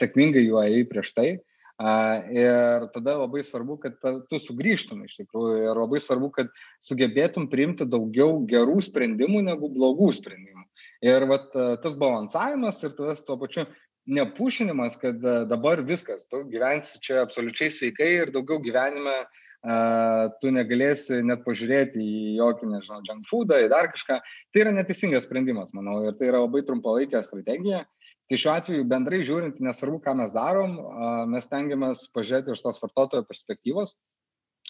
sėkmingai juo ėjai prieš tai. Ir tada labai svarbu, kad tu sugrįžtum iš tikrųjų ir labai svarbu, kad sugebėtum priimti daugiau gerų sprendimų negu blogų sprendimų. Ir vat, tas balansavimas ir tas tuo pačiu nepušinimas, kad dabar viskas, tu gyvensi čia absoliučiai sveikai ir daugiau gyvenime uh, tu negalėsi net pažiūrėti į jokį, nežinau, junk foodą, į dar kažką. Tai yra neteisingas sprendimas, manau, ir tai yra labai trumpalaikė strategija. Tai šiuo atveju bendrai žiūrint, nesvarbu, ką mes darom, mes tengiamės pažiūrėti iš tos vartotojo perspektyvos.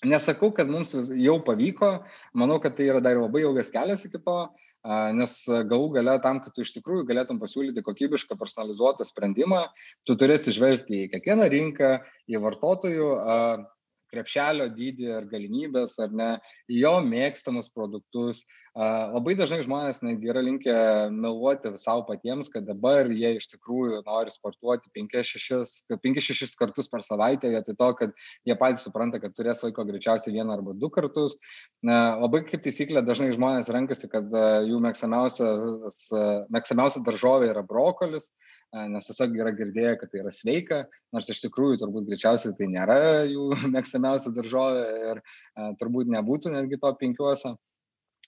Nesakau, kad mums jau pavyko, manau, kad tai yra dar labai ilgas kelias iki to, nes galų gale tam, kad tu iš tikrųjų galėtum pasiūlyti kokybišką personalizuotą sprendimą, tu turi atsižvelgti į kiekvieną rinką, į vartotojų krepšelio dydį ar galimybės, ar ne, jo mėgstamus produktus, Labai dažnai žmonės netgi yra linkę meluoti savo patiems, kad dabar jie iš tikrųjų nori sportuoti 5-6 kartus per savaitę, vietoj to, kad jie patys supranta, kad turės laiko greičiausiai vieną arba du kartus. Labai kaip taisyklė dažnai žmonės renkasi, kad jų mėgstamiausia daržovė yra brokolis, nes tiesiog yra girdėję, kad tai yra sveika, nors iš tikrųjų turbūt greičiausiai tai nėra jų <laughs> mėgstamiausia daržovė ir turbūt nebūtų netgi to penkiuose.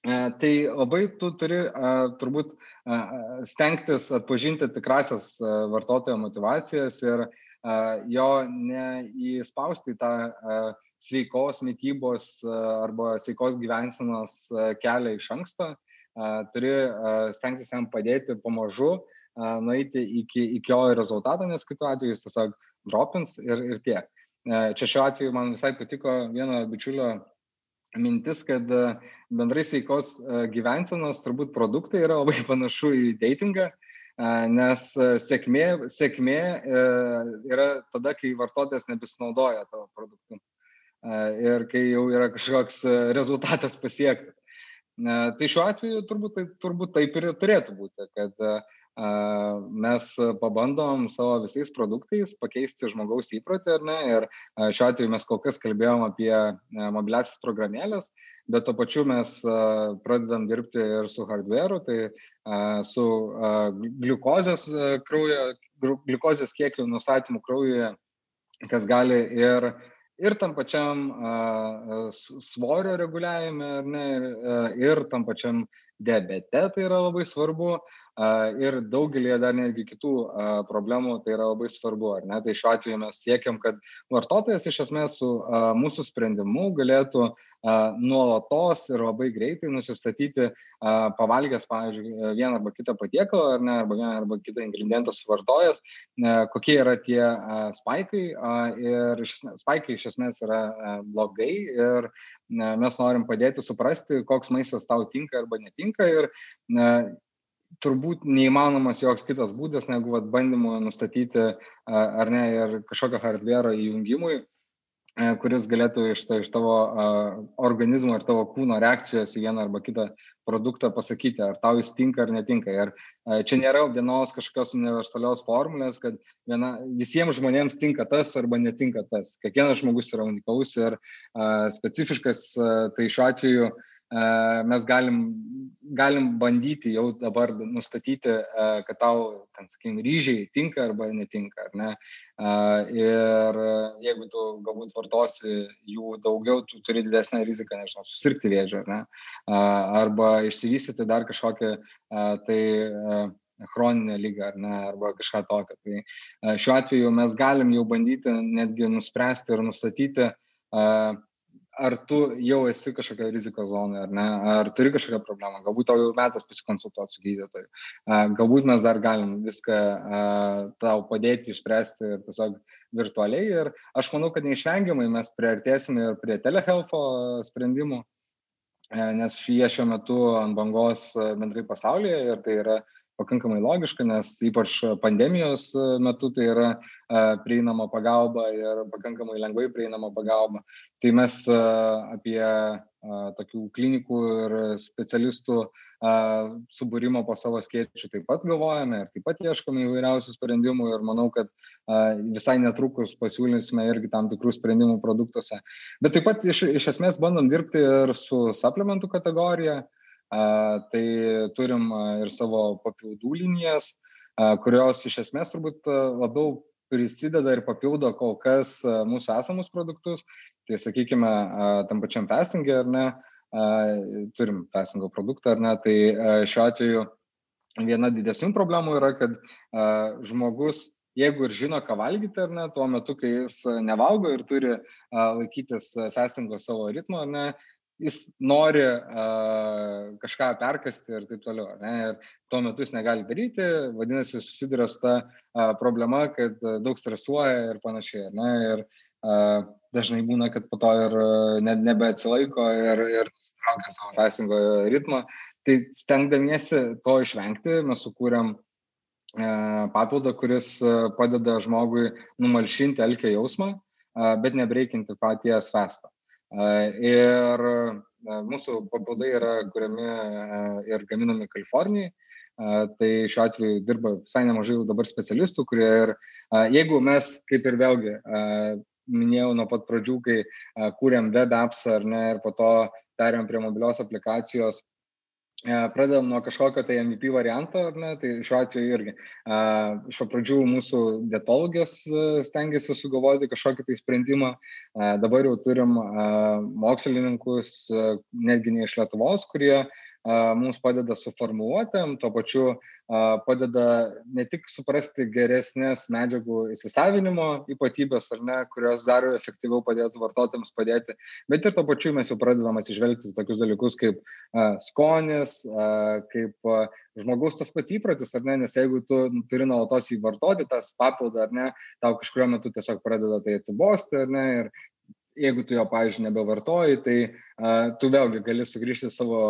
Tai labai tu turi turbūt stengtis atpažinti tikrasias vartotojo motivacijas ir jo neįspausti į tą sveikos mytybos arba sveikos gyvensenos kelią iš anksto. Turi stengtis jam padėti pamažu, nueiti iki, iki jo rezultato, nes kitu atveju jis tiesiog dropins ir, ir tiek. Čia šiuo atveju man visai patiko vieno bičiulio mintis, kad e, bendrai sveikos e, gyvensenos turbūt produktai yra labai <laughs> panašu į datingą, e, nes sėkmė, sėkmė yra tada, kai vartotojas nebesinaudoja tavo produktu ir kai jau yra kažkoks rezultatas pasiektas. Tai šiuo atveju turbūt, tai, turbūt taip ir turėtų būti, kad mes pabandom savo visais produktais pakeisti žmogaus įprotį, ar ne? Ir šiuo atveju mes kol kas kalbėjom apie mobiliasis programėlės, bet to pačiu mes pradedam dirbti ir su hardware'u, tai su gliukozės kraujo, gliukozės kiekiu nustatymu kraujuje, kas gali ir ir tam pačiam svorio reguliavime, ne, ir, tam pačiam diabete tai yra labai svarbu ir daugelį dar netgi kitų problemų tai yra labai svarbu, ar ne? Tai šiuo atveju mes siekiam, kad vartotojas iš esmės su mūsų sprendimu galėtų nuolatos ir labai greitai nusistatyti, pavalgęs, pavyzdžiui, vieną arba kitą patiekalą, ar ne, arba vieną arba kitą ingredientą suvartojęs, kokie yra tie spaikai. Ir spaikai iš esmės yra blogai ir mes norim padėti suprasti, koks maistas tau tinka arba netinka. Ir turbūt neįmanomas joks kitas būdas negu vat, bandymu nustatyti ar ne ir kažkokio hardware įjungimui kuris galėtų iš, ta, iš tavo uh, organizmo ir tavo kūno reakcijos į vieną arba kitą produktą pasakyti, ar tau jis tinka ar netinka. Ir uh, čia nėra vienos kažkokios universalios formulės, kad viena, visiems žmonėms tinka tas arba netinka tas. Kiekvienas žmogus yra unikalus ir uh, specifiškas, uh, tai šiuo atveju uh, mes galim, galim bandyti jau dabar nustatyti, kad tau, ten, sakykime, ryžiai tinka arba netinka, ar ne. Ir jeigu tu galbūt vartosi jų daugiau, tu turi didesnę riziką, nežinau, susirgti vėžio, ar ne. Arba išsivystyti dar kažkokią tai chroninę lygą ar ne, arba kažką tokio. Tai šiuo atveju mes galim jau bandyti netgi nuspręsti ir nustatyti, ar tu jau esi kažkokia rizikos zonoje, ar ne, ar turi kažkokią problemą, galbūt tau jau metas pasikonsultuoti su gydytoju, galbūt mes dar galim viską tau padėti išspręsti ir tiesiog virtualiai. Ir aš manau, kad neišvengiamai mes priartėsime ir prie telehealth'o sprendimų, nes jie šiuo metu ant bangos bendrai pasaulyje ir tai yra pakankamai logiška, nes ypač pandemijos metu tai yra prieinama pagalba ir pakankamai lengvai prieinama pagalba. Tai mes apie tokių klinikų ir specialistų subūrimo po savo skėčių taip pat galvojame ir taip pat ieškome įvairiausių sprendimų ir manau, kad visai netrukus pasiūlysime irgi tam tikrų sprendimų produktuose. Bet taip pat iš, iš esmės bandom dirbti ir su suplementų kategorija Tai turim ir savo papildų linijas, kurios iš esmės turbūt labiau prisideda ir papildo kol kas mūsų esamus produktus. Tai sakykime, tam pačiam fastingė ar ne, turim fastingo produktą ar ne, tai šiuo atveju viena didesnių problemų yra, kad žmogus jeigu ir žino, ką valgyti ar ne, tuo metu, kai jis nevalgo ir turi laikytis fastingo savo ritmo, ne, jis nori uh, kažką perkasti ir taip toliau. Ne? Ir tuo metu jis negali daryti, vadinasi, susiduria su ta uh, problema, kad uh, daug stresuoja ir panašiai. Ne? Ir uh, dažnai būna, kad po to ir uh, ne, nebeatsilaiko ir, ir traukia savo fasingo ritmą. Tai stengdamiesi to išvengti, mes sukūrėm uh, papildą, kuris uh, padeda žmogui numalšinti elkio jausmą, uh, bet nebreikinti paties festą. Ir mūsų papildai yra kuriami ir gaminami Kalifornijai. Tai šiuo atveju dirba visai nemažai dabar specialistų, kurie ir jeigu mes, kaip ir vėlgi, minėjau nuo pat pradžių, kai kūrėm web apps ar ne, ir po to perėjom prie mobilios aplikacijos, pradedam nuo kažkokio tai MVP varianto, ar ne, tai šiuo atveju irgi. Iš pradžių mūsų dietologės stengiasi sugalvoti kažkokį tai sprendimą, dabar jau turim mokslininkus, netgi ne iš Lietuvos, kurie mums padeda suformuoluoti, tuo pačiu padeda ne tik suprasti geresnės medžiagų įsisavinimo ypatybės, ar ne, kurios dar efektyviau padėtų vartotojams padėti, bet ir tuo pačiu mes jau pradedam atsižvelgti tokius dalykus kaip skonis, kaip žmogaus tas pats įprotis, ar ne, nes jeigu tu turi nuolatos įvartoti tas papildą, ar ne, tau kažkurio metu tiesiog pradeda tai atsibosti, ar ne, ir jeigu tu jo, pavyzdžiui, nebevartoji, tai uh, tu vėlgi gali sugrįžti savo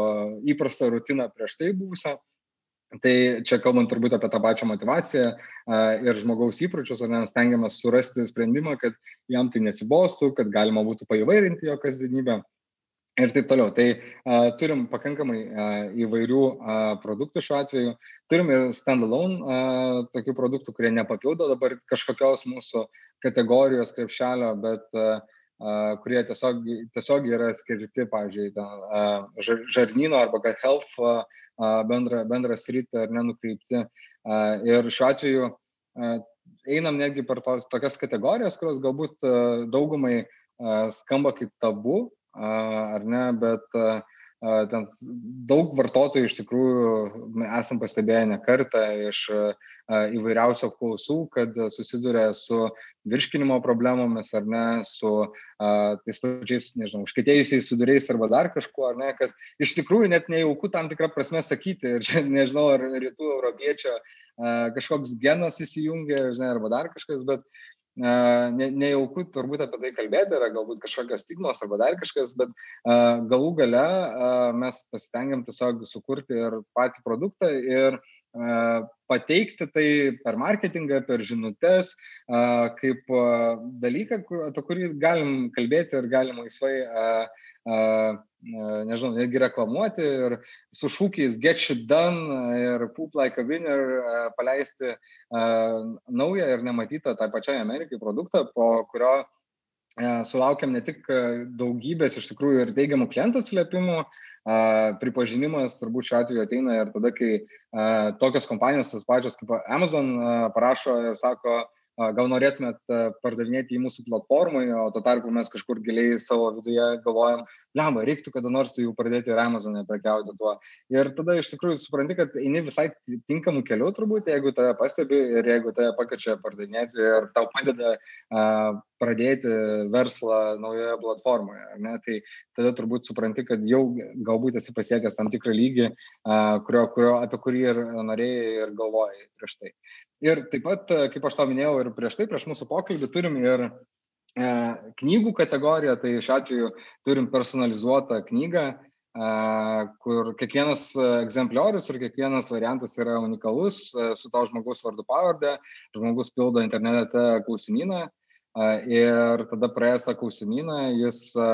įprastą rutiną prieš tai buvusią. Tai čia kalbant turbūt apie tą pačią motivaciją uh, ir žmogaus įpročius, ar mes stengiamės surasti sprendimą, kad jam tai neatsibostų, kad galima būtų paįvairinti jo kasdienybę ir taip toliau. Tai uh, turim pakankamai uh, įvairių uh, produktų šiuo atveju. Turim ir standalone tokių produktų, kurie nepapildo dabar kažkokios mūsų kategorijos krepšelio, bet uh, kurie tiesiog, tiesiog yra skirti, pavyzdžiui, ten, žarnyno arba gut health bendrą, bendrą sritį ar nenukreipti. Ir šiuo atveju einam netgi per to, tokias kategorijas, kurios galbūt daugumai skamba kaip tabu, ar ne, bet ten daug vartotojų iš tikrųjų esam pastebėję ne kartą iš įvairiausių apklausų, kad susiduria su virškinimo problemomis ar ne, su a, tais pačiais, nežinau, užkėtėjusiais viduriais arba dar kažkuo, ar ne, kas iš tikrųjų net nejauku tam tikrą prasme sakyti. Ir čia <laughs> nežinau, ar rytų europiečio a, kažkoks genas įsijungia, žinai, arba dar kažkas, bet ne, nejauku turbūt apie tai kalbėti, yra galbūt kažkokios stigmos arba dar kažkas, bet a, galų gale a, mes pasistengiam tiesiog sukurti ir patį produktą ir a, pateikti tai per marketingą, per žinutės, kaip dalyką, apie kurį galim kalbėti ir galim laisvai, nežinau, netgi reklamuoti ir su šūkiais get shit done ir poop like a winner paleisti naują ir nematytą tai pačiai Amerikai produktą, po kurio sulaukiam ne tik daugybės iš tikrųjų ir teigiamų klientų atsiliepimų, pripažinimas turbūt šiuo atveju ateina ir tada, kai tokios kompanijos, tas pačios kaip Amazon, parašo ir sako, gal norėtumėt pardavinėti į mūsų platformai, o tuo tarpu mes kažkur giliai savo viduje galvojam, lemba, reiktų kada nors jau pradėti ir Amazon'e prekiauti tuo. Ir tada iš tikrųjų supranti, kad eini visai tinkamų kelių turbūt, jeigu tave pastebi ir jeigu tave pakečia pardavinėti ir tau padeda uh, pradėti verslą naujoje platformoje. Ne? Tai tada turbūt supranti, kad jau galbūt esi pasiekęs tam tikrą lygį, uh, kurio, kurio, apie kurį ir norėjai ir galvojai prieš tai. Ir taip pat, kaip aš to minėjau ir prieš tai, prieš mūsų pokalbį, turim ir knygų kategoriją, tai šiuo atveju turim personalizuotą knygą, e, kur kiekvienas egzempliorius ir kiekvienas variantas yra unikalus e, su to žmogaus vardu pavardė, žmogus pildo internete klausimyną e, ir tada praėjęs tą klausimyną jis e,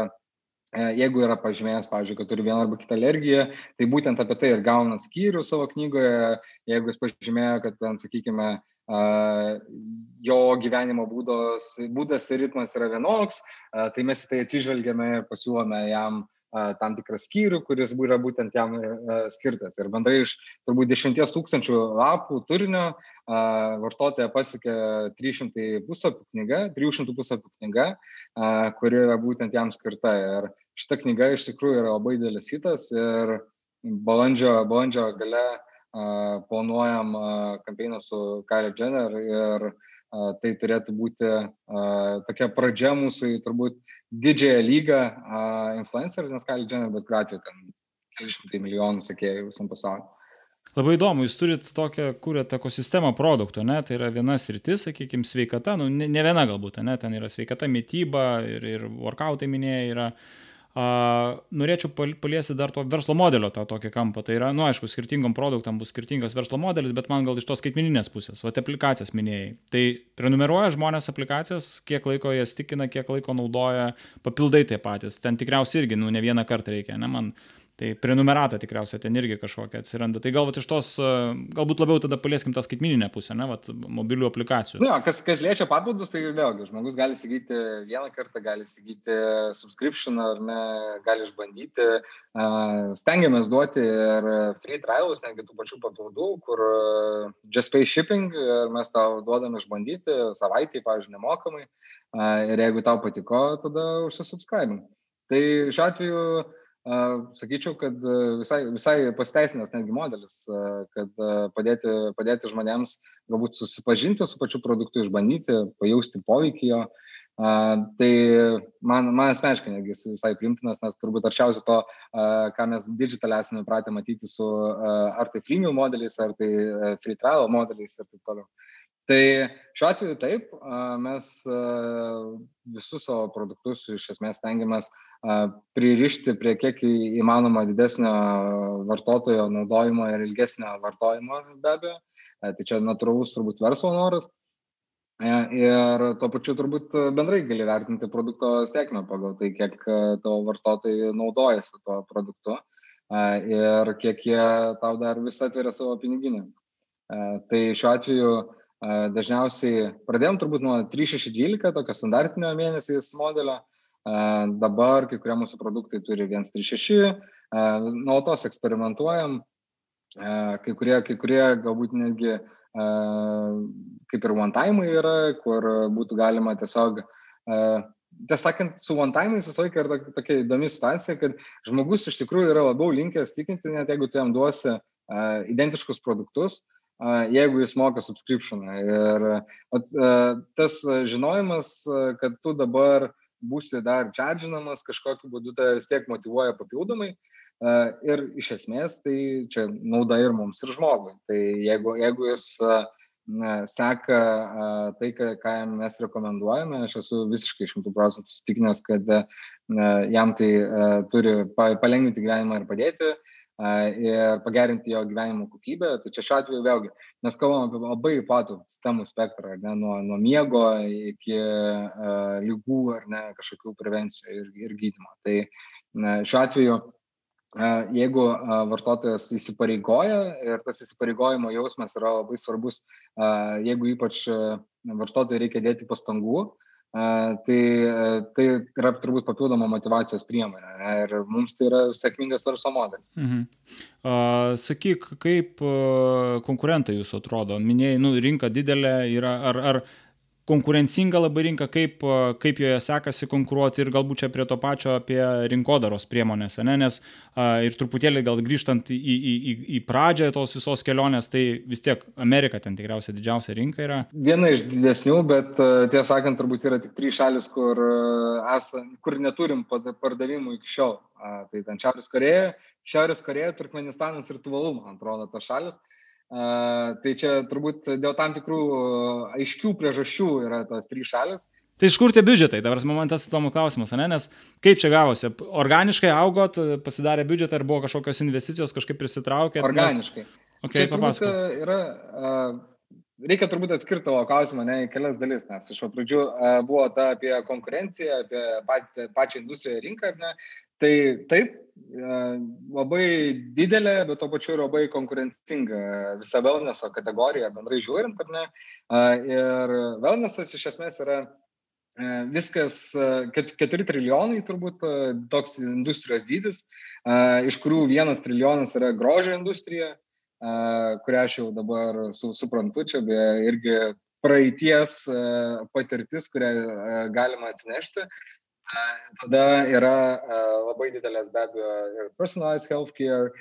E, jeigu yra pažymėjęs, pavyzdžiui, kad turi vieną arba kitą alergiją, tai būtent apie tai ir gauna skyrių savo knygoje, jeigu jis pažymėjo, kad ten, sakykime, jo gyvenimo būdos, būdas ir ritmas yra vienoks, tai mes tai atsižvelgiame pasiūlome jam tam tikrą skyrių, kuris yra būtent jam skirtas. Ir bendrai iš turbūt 10 tūkstančių lapų turinio vartotoja pasiekė 300 puslapių knyga, 300 puslapių knyga, kuri yra būtent jam skirta. Ir šita knyga iš tikrųjų yra labai didelis hitas ir balandžio, balandžio gale planuojam uh, kampeiną su Kylie Jenner ir uh, tai turėtų būti uh, tokia pradžia mūsų į turbūt didžiąją lygą uh, influencerių, nes Kylie Jenner bet kuriuo atveju ten keli šimtai milijonų sekėjų visam pasauliu. Labai įdomu, jūs turit tokią, kūrėt ekosistemą produktų, ne? tai yra viena sritis, sakykime, sveikata, nu, ne, ne viena galbūt, ne? ten yra sveikata, mytyba ir, ir workoutai minėjai yra, norėčiau paliesti dar to verslo modelio tą tokį kampą. Tai yra, nu aišku, skirtingom produktam bus skirtingas verslo modelis, bet man gal iš tos skaitmininės pusės, va, aplikacijas minėjai. Tai prenumeruoja žmonės aplikacijas, kiek laiko jas tikina, kiek laiko naudoja, papildai tie patys. Ten tikriausiai irgi, nu, ne vieną kartą reikia, ne man Tai prenumerata tikriausiai ten irgi kažkokia atsiranda. Tai galbūt iš tos, e, galbūt labiau tada palieskim tą skaitmininę pusę, ne, vat, mobilių aplikacijų. Ne, kas, kas liečia papildus, tai vėlgi, žmogus gali įsigyti vieną kartą, gali įsigyti subscription ar ne, gali išbandyti. Stengiamės duoti ir free trials, netgi tų pačių papildų, kur just pay shipping mes tau duodam išbandyti savaitį, pavyzdžiui, nemokamai. Ir jeigu tau patiko, tada užsisubscribing. Tai šiuo atveju Sakyčiau, kad visai, visai pasteisinęs netgi modelis, kad padėti, padėti žmonėms galbūt susipažinti su pačiu produktu, išbandyti, pajausti poveikį jo. Tai man, man asmeniškai netgi visai primtinas, nes turbūt arčiausiai to, ką mes digital esame pratę matyti su ar tai freemium modeliais, ar tai free trial modeliais ir taip toliau. Tai šiuo atveju taip, mes visus savo produktus iš esmės tengiamės pririšti prie kiek įmanoma didesnio vartotojo naudojimo ir ilgesnio vartojimo be abejo. Tai čia natūralus turbūt verslo noras. Ir tuo pačiu turbūt bendrai gali vertinti produkto sėkmę pagal tai, kiek tavo vartotojai naudojasi tuo produktu ir kiek jie tau dar vis atveria savo piniginę. Tai šiuo atveju Dažniausiai pradėjom turbūt nuo 3612, tokio standartinio mėnesiais modelio. Dabar kai kurie mūsų produktai turi 136, nuolatos eksperimentuojam, kai kurie, kai kurie galbūt netgi kaip ir one time yra, kur būtų galima tiesiog, tiesą sakant, su one time visą laiką yra tokia įdomi situacija, kad žmogus iš tikrųjų yra labiau linkęs tikinti, net jeigu tu jam duosi identiškus produktus, jeigu jis moka subscriptioną. Ir at, tas žinojimas, kad tu dabar būsi dar čardžinamas, kažkokiu būdu tai vis tiek motivuoja papildomai. Ir iš esmės tai čia nauda ir mums, ir žmogui. Tai jeigu, jeigu jis seka tai, ką mes rekomenduojame, aš esu visiškai šimtų procentų įsitikinęs, kad jam tai turi palengvinti gyvenimą ir padėti ir pagerinti jo gyvenimo kokybę. Tai čia šiuo atveju vėlgi mes kalbame apie labai platų sistemų spektrą, ne, nuo, nuo miego iki uh, lygų ar ne kažkokių prevencijų ir, ir gydymo. Tai uh, šiuo atveju jeigu vartotojas įsipareigoja ir tas įsipareigojimo jausmas yra labai svarbus, jeigu ypač vartotojai reikia dėti pastangų, Tai, tai yra turbūt papildoma motivacijos priemonė ne? ir mums tai yra sėkmingas verslo modelis. Mhm. Sakyk, kaip konkurentai jūsų atrodo? Minėjai, nu, rinka didelė yra, ar, ar konkurencinga labai rinka, kaip, kaip joje sekasi konkuruoti ir galbūt čia prie to pačio apie rinkodaros priemonės, ne? nes a, ir truputėlį gal grįžtant į, į, į, į pradžią tos visos kelionės, tai vis tiek Amerika ten tikriausiai didžiausia rinka yra. Viena iš didesnių, bet tiesą sakant, turbūt yra tik trys šalis, kur, esa, kur neturim pardavimų iki šiol. A, tai ten Šiaurės Koreja, Šiaurės Koreja, Turkmenistanas ir Tuvalu, man atrodo, tos šalis. Tai čia turbūt dėl tam tikrų aiškių priežasčių yra tos trys šalis. Tai iš kur tie biudžetai? Dabar man tas įdomu klausimas, ne? nes kaip čia gavosi? Organiškai augot, pasidarė biudžetą ar buvo kažkokios investicijos, kažkaip prisitraukė? Organiškai. Nes... Okay, čia yra, reikia turbūt atskirti tavo klausimą ne, į kelias dalis, nes iš pradžių buvo ta apie konkurenciją, apie pat, pačią industriją rinką, ne? Tai taip, E, labai didelė, bet to pačiu ir labai konkurencinga visa wellnesso kategorija, bendrai žiūrint, ar ne. Ir wellnessas iš esmės yra e, viskas, 4 trilijonai turbūt toks industrijos dydis, iš kurių 1 trilijonas yra grožio industrija, kurią aš jau dabar su, suprantu, čia be irgi praeities patirtis, kurią galima atsinešti. Tada yra labai didelės be abejo ir personalized healthcare,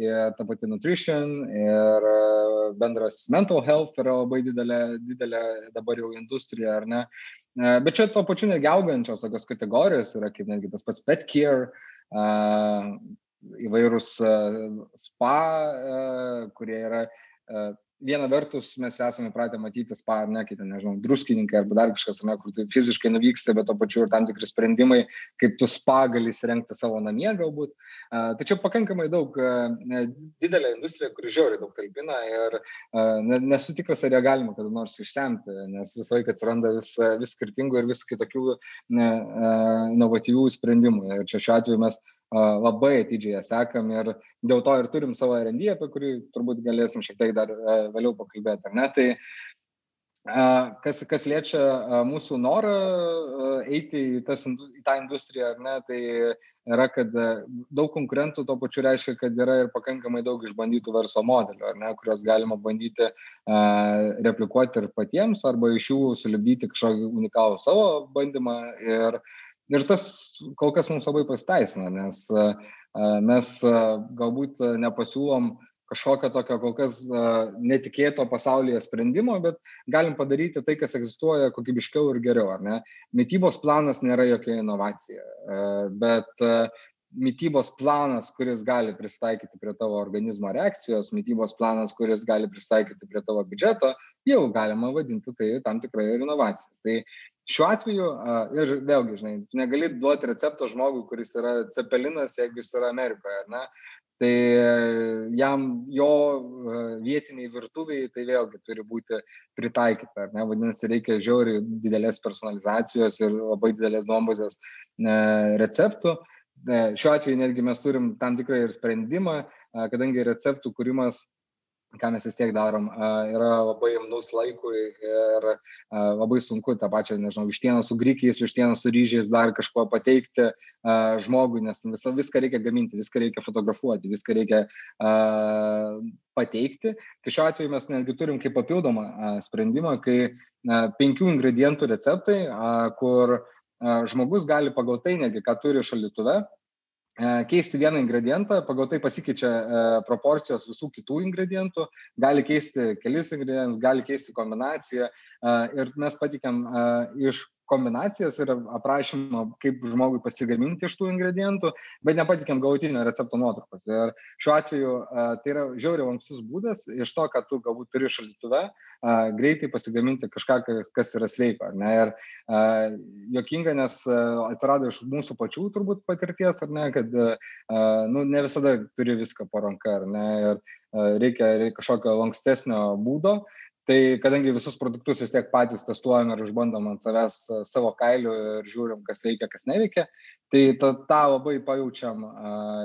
ir ta pati nutrition, ir bendras mental health yra labai didelė, didelė dabar jau industrija, ar ne? Bet čia tuo pačiu negi augančios tokios kategorijos yra kaip netgi tas pats pet care, įvairūs spa, kurie yra viena vertus mes esame pratę matyti spa, ar ne, kaip ten, nežinau, druskininkai arba dar kažkas, ne, kur tai fiziškai nuvyksta, bet to pačiu ir tam tikri sprendimai, kaip tu spa gali įsirengti savo namie galbūt. Tačiau pakankamai daug, didelė industrija, kuri žiauriai daug talpina ir nesu tikras, ar ją galima kada nors išsemti, nes visą laiką atsiranda vis, vis skirtingų ir vis kitokių inovatyvių sprendimų. Ir čia šiuo atveju mes labai atidžiai ją sekam ir dėl to ir turim savo R&D, apie kurį turbūt galėsim šiek tiek dar vėliau pakalbėti, ar ne? Tai kas, kas liečia mūsų norą eiti į, tas, į tą industriją, ne, tai yra, kad daug konkurentų to pačiu reiškia, kad yra ir pakankamai daug išbandytų verslo modelių, ne, kuriuos galima bandyti replikuoti ir patiems, arba iš jų sulibdyti kažkokį unikalų savo bandymą. Ir, ir tas kol kas mums labai pasiteisina, nes mes galbūt nepasiūlom kažkokio tokio kol kas netikėto pasaulyje sprendimo, bet galim padaryti tai, kas egzistuoja kokybiškiau ir geriau, ar ne? Mytybos planas nėra jokia inovacija, bet mytybos planas, kuris gali pristaikyti prie tavo organizmo reakcijos, mytybos planas, kuris gali pristaikyti prie tavo biudžeto, jau galima vadinti tai tam tikrai ir inovacija. Tai šiuo atveju, ir vėlgi, žinai, negali duoti recepto žmogui, kuris yra cepelinas, jeigu jis yra Amerikoje, ne? Tai jam jo vietiniai virtuviai tai vėlgi turi būti pritaikyta, ne? Vadinasi, reikia žiauriai didelės personalizacijos ir labai didelės duombazės receptų. Šiuo atveju netgi mes turim tam tikrą ir sprendimą, kadangi receptų kūrimas ką mes vis tiek darom, yra labai imnus laikui ir labai sunku tą pačią, nežinau, vištieną su grikiais, vištieną su ryžiais dar kažko pateikti žmogui, nes visą, viską reikia gaminti, viską reikia fotografuoti, viską reikia pateikti. Tai šiuo atveju mes netgi turim kaip papildomą sprendimą, kai penkių ingredientų receptai, kur žmogus gali pagal tai, netgi ką turi šaldytuve, keisti vieną ingredientą, pagal tai pasikeičia proporcijos visų kitų ingredientų, gali keisti kelis ingredientus, gali keisti kombinaciją ir mes patikėm iš kombinacijas ir aprašymą, kaip žmogui pasigaminti iš tų ingredientų, bet nepatikėm galutinio recepto nuotraukos. Ir šiuo atveju tai yra žiauriai lankstus būdas iš to, kad tu galbūt turi šaldytuve, greitai pasigaminti kažką, kas yra sveika. Ne? Ir jokinga, nes atsirado iš mūsų pačių turbūt patirties, ar ne, kad nu, ne visada turi viską po ranka, ar ne, ir reikia, reikia kažkokio lankstesnio būdo. Tai kadangi visus produktus vis tiek patys testuojam ir išbandom ant savęs savo kailių ir žiūrim, kas veikia, kas neveikia, tai tą, tą labai pajaučiam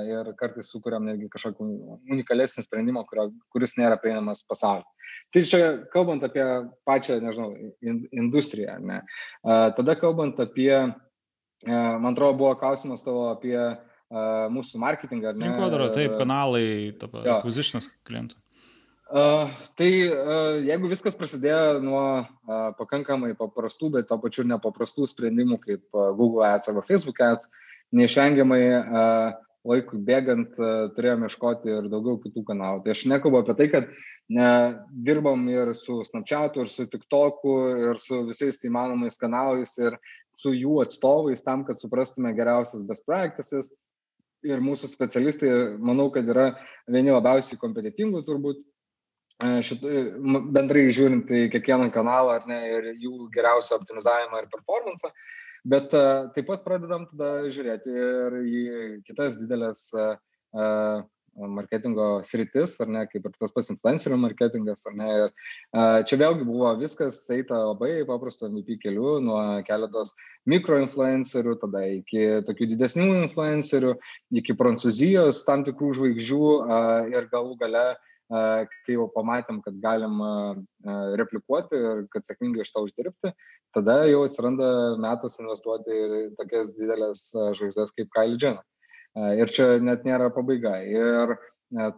ir kartais sukuriam netgi kažkokį unikalesnį sprendimą, kurio, kuris nėra prieinamas pasaulyje. Tai čia kalbant apie pačią, nežinau, industriją, ne. Tada kalbant apie, man atrodo, buvo klausimas tavo apie mūsų marketingą, ar ne? Rinkodara, taip, kanalai, acquisitionas klientų. Uh, tai uh, jeigu viskas prasidėjo nuo uh, pakankamai paprastų, bet to pačiu nepaprastų sprendimų kaip uh, Google Ads arba Facebook Ads, neišvengiamai uh, laikui bėgant turėjome ieškoti ir daugiau kitų kanalų. Tai aš nekalbu apie tai, kad ne, dirbam ir su Snapchatu, ir su TikToku, ir su visais įmanomais kanalais, ir su jų atstovais tam, kad suprastume geriausias best practices. Ir mūsų specialistai, manau, kad yra vieni labiausiai kompetitingų turbūt šit, bendrai žiūrint į kiekvieną kanalą ar ne ir jų geriausią optimizavimą ir performance, bet uh, taip pat pradedam tada žiūrėti ir į kitas didelės uh, marketingo sritis, ar ne, kaip ir tas pats influencerių marketingas, ar ne. Ir čia vėlgi buvo viskas eita labai paprasto MVP keliu, nuo keletos mikroinfluencerių, tada iki tokių didesnių influencerių, iki prancūzijos tam tikrų žvaigždžių ir galų gale uh, kai jau pamatėm, kad galim replikuoti ir kad sėkmingai iš to uždirbti, tada jau atsiranda metas investuoti į tokias didelės žvaigždės kaip Kylie Jenner. Ir čia net nėra pabaiga. Ir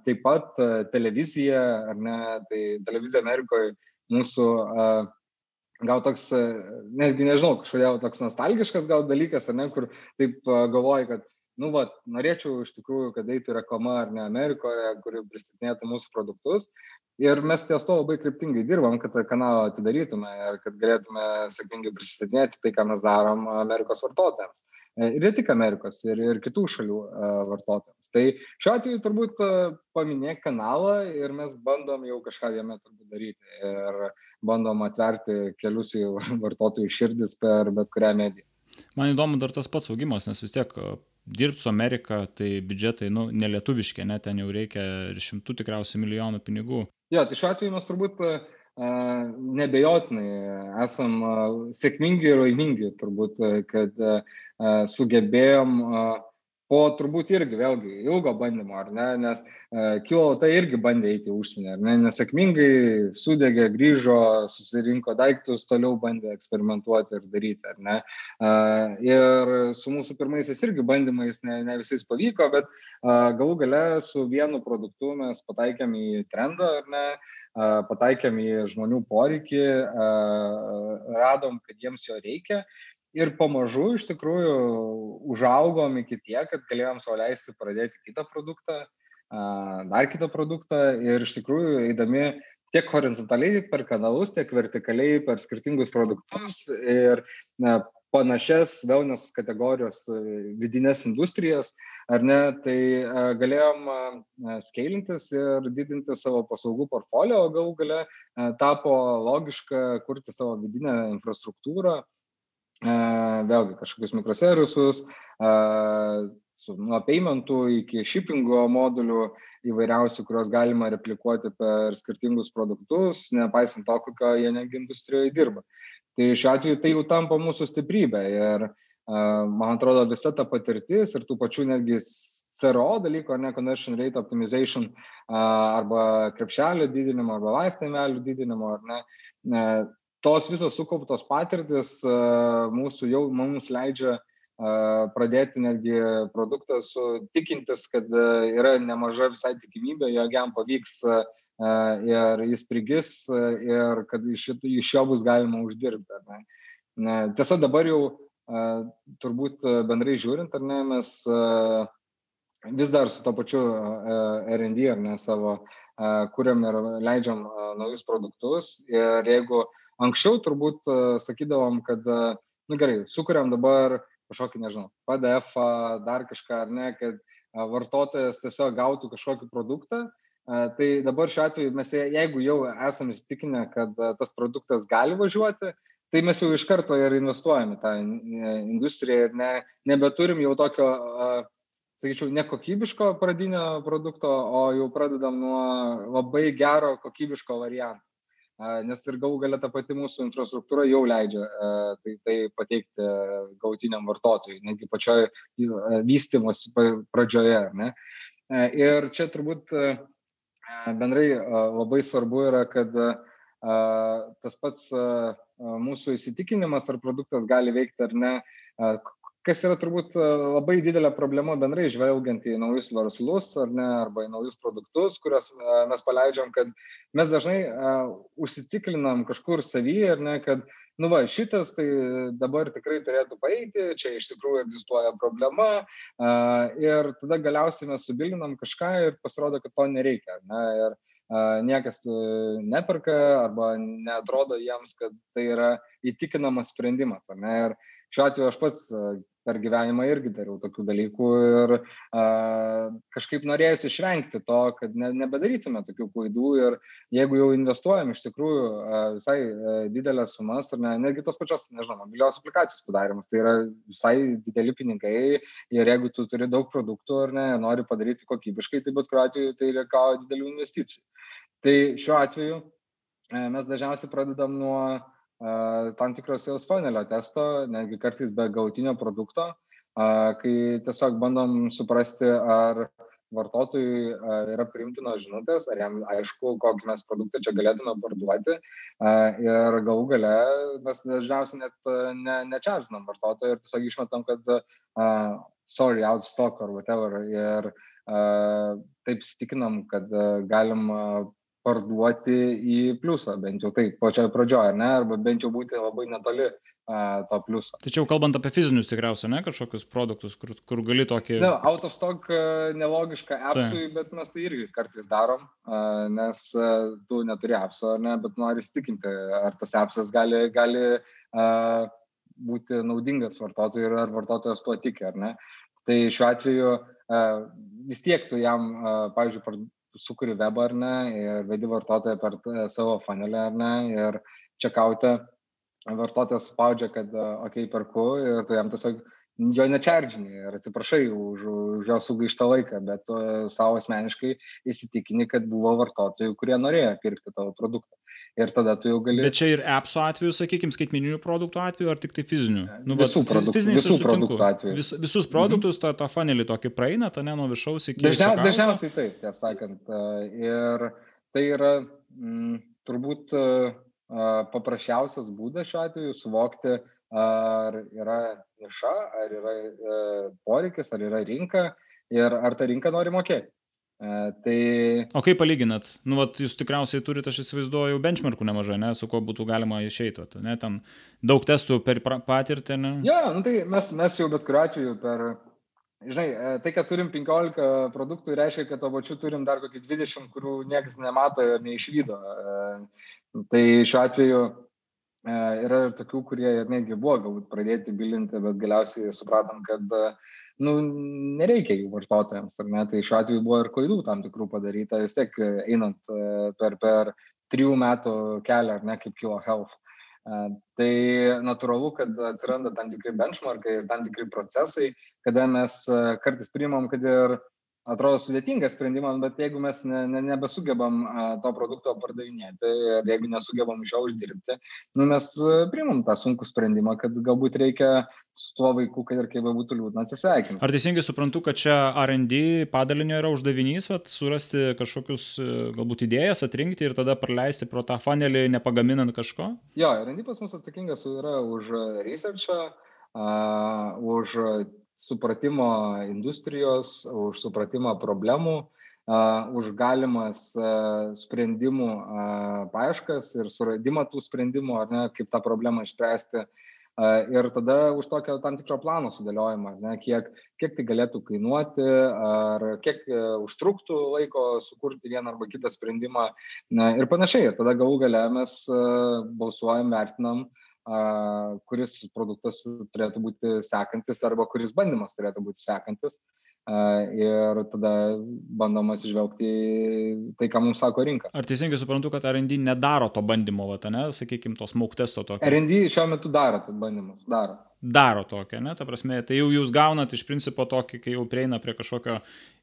taip pat televizija, ar ne, tai televizija Amerikoje mūsų gal toks, netgi nežinau, kažkodėl toks nostalgiškas gal dalykas, ar ne, kur taip galvoju, kad nu, va, norėčiau iš tikrųjų, kad eitų reklama ar ne Amerikoje, kuri pristatinėtų mūsų produktus. Ir mes ties to labai kryptingai dirbam, kad tą kanalą atidarytume ir kad galėtume sėkmingai pristatinėti tai, ką mes darom Amerikos vartotojams. E, ir ne tik Amerikos, ir, ir kitų šalių e, vartotojams. Tai šiuo atveju turbūt e, paminėk kanalą ir mes bandom jau kažką jame turbūt daryti ir bandom atverti kelius į vartotojų širdis per bet kurią mediją. Man įdomu dar tas pats augimas, nes vis tiek dirbti su Amerika, tai biudžetai, nu, nelietuviški, net ten jau reikia ir šimtų tikriausiai milijonų pinigų. Jo, tai šiuo atveju mes turbūt uh, nebejotinai esam sėkmingi ir laimingi, turbūt, kad sugebėjom uh, po turbūt irgi vėlgi ilgo bandymo, ar ne, nes uh, kilo tai irgi bandė eiti į užsienį, ar ne, nesėkmingai sudegė, grįžo, susirinko daiktus, toliau bandė eksperimentuoti ir daryti, ar ne. Uh, ir su mūsų pirmaisiais irgi bandymais ne, ne visais pavyko, bet uh, galų gale su vienu produktu mes pataikėm į trendą, ar ne, uh, pataikėm į žmonių poreikį, uh, radom, kad jiems jo reikia ir pamažu iš tikrųjų užaugom iki tiek, kad galėjom savo leisti pradėti kitą produktą, dar kitą produktą ir iš tikrųjų eidami tiek horizontaliai per kanalus, tiek vertikaliai per skirtingus produktus ir na, panašias wellness kategorijos vidinės industrijas, ar ne, tai galėjom skailintis ir didinti savo paslaugų portfolio, o galų gale tapo logiška kurti savo vidinę infrastruktūrą, vėlgi kažkokius mikroservisus, su, nuo paymentų iki shippingo modulių įvairiausių, kuriuos galima replikuoti per skirtingus produktus, nepaisant to, kokio jie negi industrijoje dirba. Tai šiuo atveju tai jau tampa mūsų stiprybė ir man atrodo visa ta patirtis ir tų pačių netgi CRO dalyko, ne conversion rate optimization arba krepšelio didinimo arba lifetime value didinimo, ar ne, tos visos sukauptos patirtis mūsų jau mums leidžia pradėti netgi produktą su tikintis, kad yra nemaža visai tikimybė, jog jam pavyks ir jis prigis ir kad iš, iš jo bus galima uždirbti. Tiesa, dabar jau turbūt bendrai žiūrint, ar ne, mes vis dar su to pačiu RD ar ne savo kuriam ir leidžiam naujus produktus ir jeigu uh, Anksčiau turbūt e, sakydavom, kad, e, nu gerai, sukuriam dabar kažkokį, nežinau, PDF, dar kažką ar ne, kad e, vartotojas tiesiog gautų kažkokį produktą. Tai dabar šiuo atveju mes, jeigu jau esame įsitikinę, kad tas produktas gali važiuoti, tai mes jau iš karto ir investuojame tą industriją ir ne, nebeturim jau tokio, sakyčiau, nekokybiško pradinio produkto, o jau pradedam nuo labai gero kokybiško varianto nes ir galų galia ta pati mūsų infrastruktūra jau leidžia tai, tai pateikti gautiniam vartotojui, netgi pačioj vystimos pradžioje. Ne? Ir čia turbūt bendrai labai svarbu yra, kad tas pats mūsų įsitikinimas, ar produktas gali veikti ar ne, kas yra turbūt e, labai didelė problema bendrai žvelgiant į naujus verslus ar ne, arba į naujus produktus, kuriuos e, mes paleidžiam, kad mes dažnai uh, užsiciklinam kažkur savyje ir ne, kad, nu va, šitas tai dabar tikrai turėtų paeiti, čia iš tikrųjų egzistuoja problema uh, ir tada galiausiai mes subilinam kažką ir pasirodo, kad to nereikia. Ne, ir, niekas neperka arba netrodo jiems, kad tai yra įtikinamas sprendimas. Ne? Ir šiuo atveju aš pats per gyvenimą irgi dariau tokių dalykų ir a, kažkaip norėjusi išvengti to, kad ne, nebedarytume tokių klaidų ir jeigu jau investuojam iš tikrųjų a, visai a, didelės sumas, ar ne, netgi tos pačios, nežinau, mobilios aplikacijos padarimas, tai yra visai dideli pinigai ir jeigu tu turi daug produktų ar ne, nori padaryti kokybiškai, tai bet kuriuo atveju tai reikalauja didelių investicijų. Tai šiuo atveju mes dažniausiai pradedam nuo tam tikro sales funnelio testo, netgi kartais be gautinio produkto, kai tiesiog bandom suprasti, ar vartotojui yra priimtinos žinutės, ar jam aišku, kokį mes produktą čia galėtume parduoti. Ir galų gale mes dažniausiai net ne, nečeržinam vartotojų ir tiesiog išmetam, kad uh, sorry, out stock or whatever. Ir uh, taip stikinam, kad uh, galim parduoti į pliusą, bent jau taip, pačioje pradžioje, ne, arba bent jau būti labai netoli to pliuso. Tačiau kalbant apie fizinius tikriausiai, ne kažkokius produktus, kur, kur gali tokį... Ne, out of stock nelogiška appsui, tai. bet mes tai irgi kartais darom, nes tu neturi appso, ne, bet nori stikinti, ar tas appsas gali, gali būti naudingas vartotojui ir ar vartotojas tuo tiki, ar ne. Tai šiuo atveju vis tiek tu jam, pavyzdžiui, sukuri webą ar ne ir vedi vartotoją per savo fanelę ar ne ir čekautę vartotojas spaudžia, kad, okei, okay, perku ir tu jam tiesiog jo nečerdžini ir atsiprašai už, už jo sugaištą laiką, bet tu savo asmeniškai įsitikini, kad buvo vartotojų, kurie norėjo pirkti tavo produktą. Ir tada tu jau gali. Bet čia ir appso atveju, sakykime, skaitmeninių produktų atveju, ar tik tai fizinių? Nu, visų, produktų, visų produktų atveju. Vis, visus produktus mhm. tą, tą fanelį tokį praeina, tą ne nuo viršaus iki. Dažnia, dažniausiai taip, tiesą sakant. Ir tai yra m, turbūt paprasčiausias būdas šiuo atveju suvokti, ar yra niša, ar yra e, poreikis, ar yra rinka ir ar ta rinka nori mokėti. E, tai... O kaip palyginat? Nu, vat, jūs tikriausiai turite, aš įsivaizduoju, benchmarkų nemažai, ne, su kuo būtų galima išeiti, ne, ten daug testų per patirtį, ne? Jo, ja, nu, tai mes, mes jau bet kuriuo atveju per, žinai, e, tai, kad turim 15 produktų, reiškia, kad to pačiu turim dar kokį 20, kurių niekas nemato ir neišvydo. Tai šiuo atveju yra ir tokių, kurie ir netgi buvo galbūt pradėti bilinti, bet galiausiai supratom, kad nu, nereikia jų vartotojams? Tai šiuo atveju buvo ir klaidų tam tikrų padaryta, vis tiek einant e, per, per trijų metų kelią, ar ne, kaip kilo health. E, tai natūralu, kad atsiranda tam tikri benchmarkai ir tam tikri procesai, kada mes kartais priimam, kad ir atrodo sudėtingas sprendimas, bet jeigu mes ne, ne, nebesugebam to produkto pardavinėti ir jeigu nesugebam iš jo uždirbti, nu, mes primam tą sunkų sprendimą, kad galbūt reikia su tuo vaiku, kad ir kaip būtų liūdna, atsisveikinti. Ar teisingai suprantu, kad čia RD padalinio yra uždavinys, vat, surasti kažkokius galbūt idėjas, atrinkti ir tada praleisti pro tą fanelį, nepagaminant kažko? Jo, RD pas mus atsakingas yra už researchą, uh, už supratimo industrijos, už supratimą problemų, už galimas sprendimų paieškas ir suradimą tų sprendimų, ar ne, kaip tą problemą išspręsti. Ir tada už tokio tam tikro plano sudėliojimą, ne, kiek, kiek tai galėtų kainuoti, ar kiek e, užtruktų laiko sukurti vieną arba kitą sprendimą ne, ir panašiai. Ir tada galų gale mes balsuojam, vertinam, uh, kuris produktas turėtų būti sekantis arba kuris bandymas turėtų būti sekantis. Ir tada bandoma atsižvelgti tai, ką mums sako rinka. Ar teisingai suprantu, kad RD nedaro to bandymo, va, ne, sakykime, tos mauktesto tokio? RD šiuo metu daro tą bandymus, daro daro tokią, ne, ta prasme, tai jau jūs gaunat iš principo tokį, kai jau prieina prie kažkokio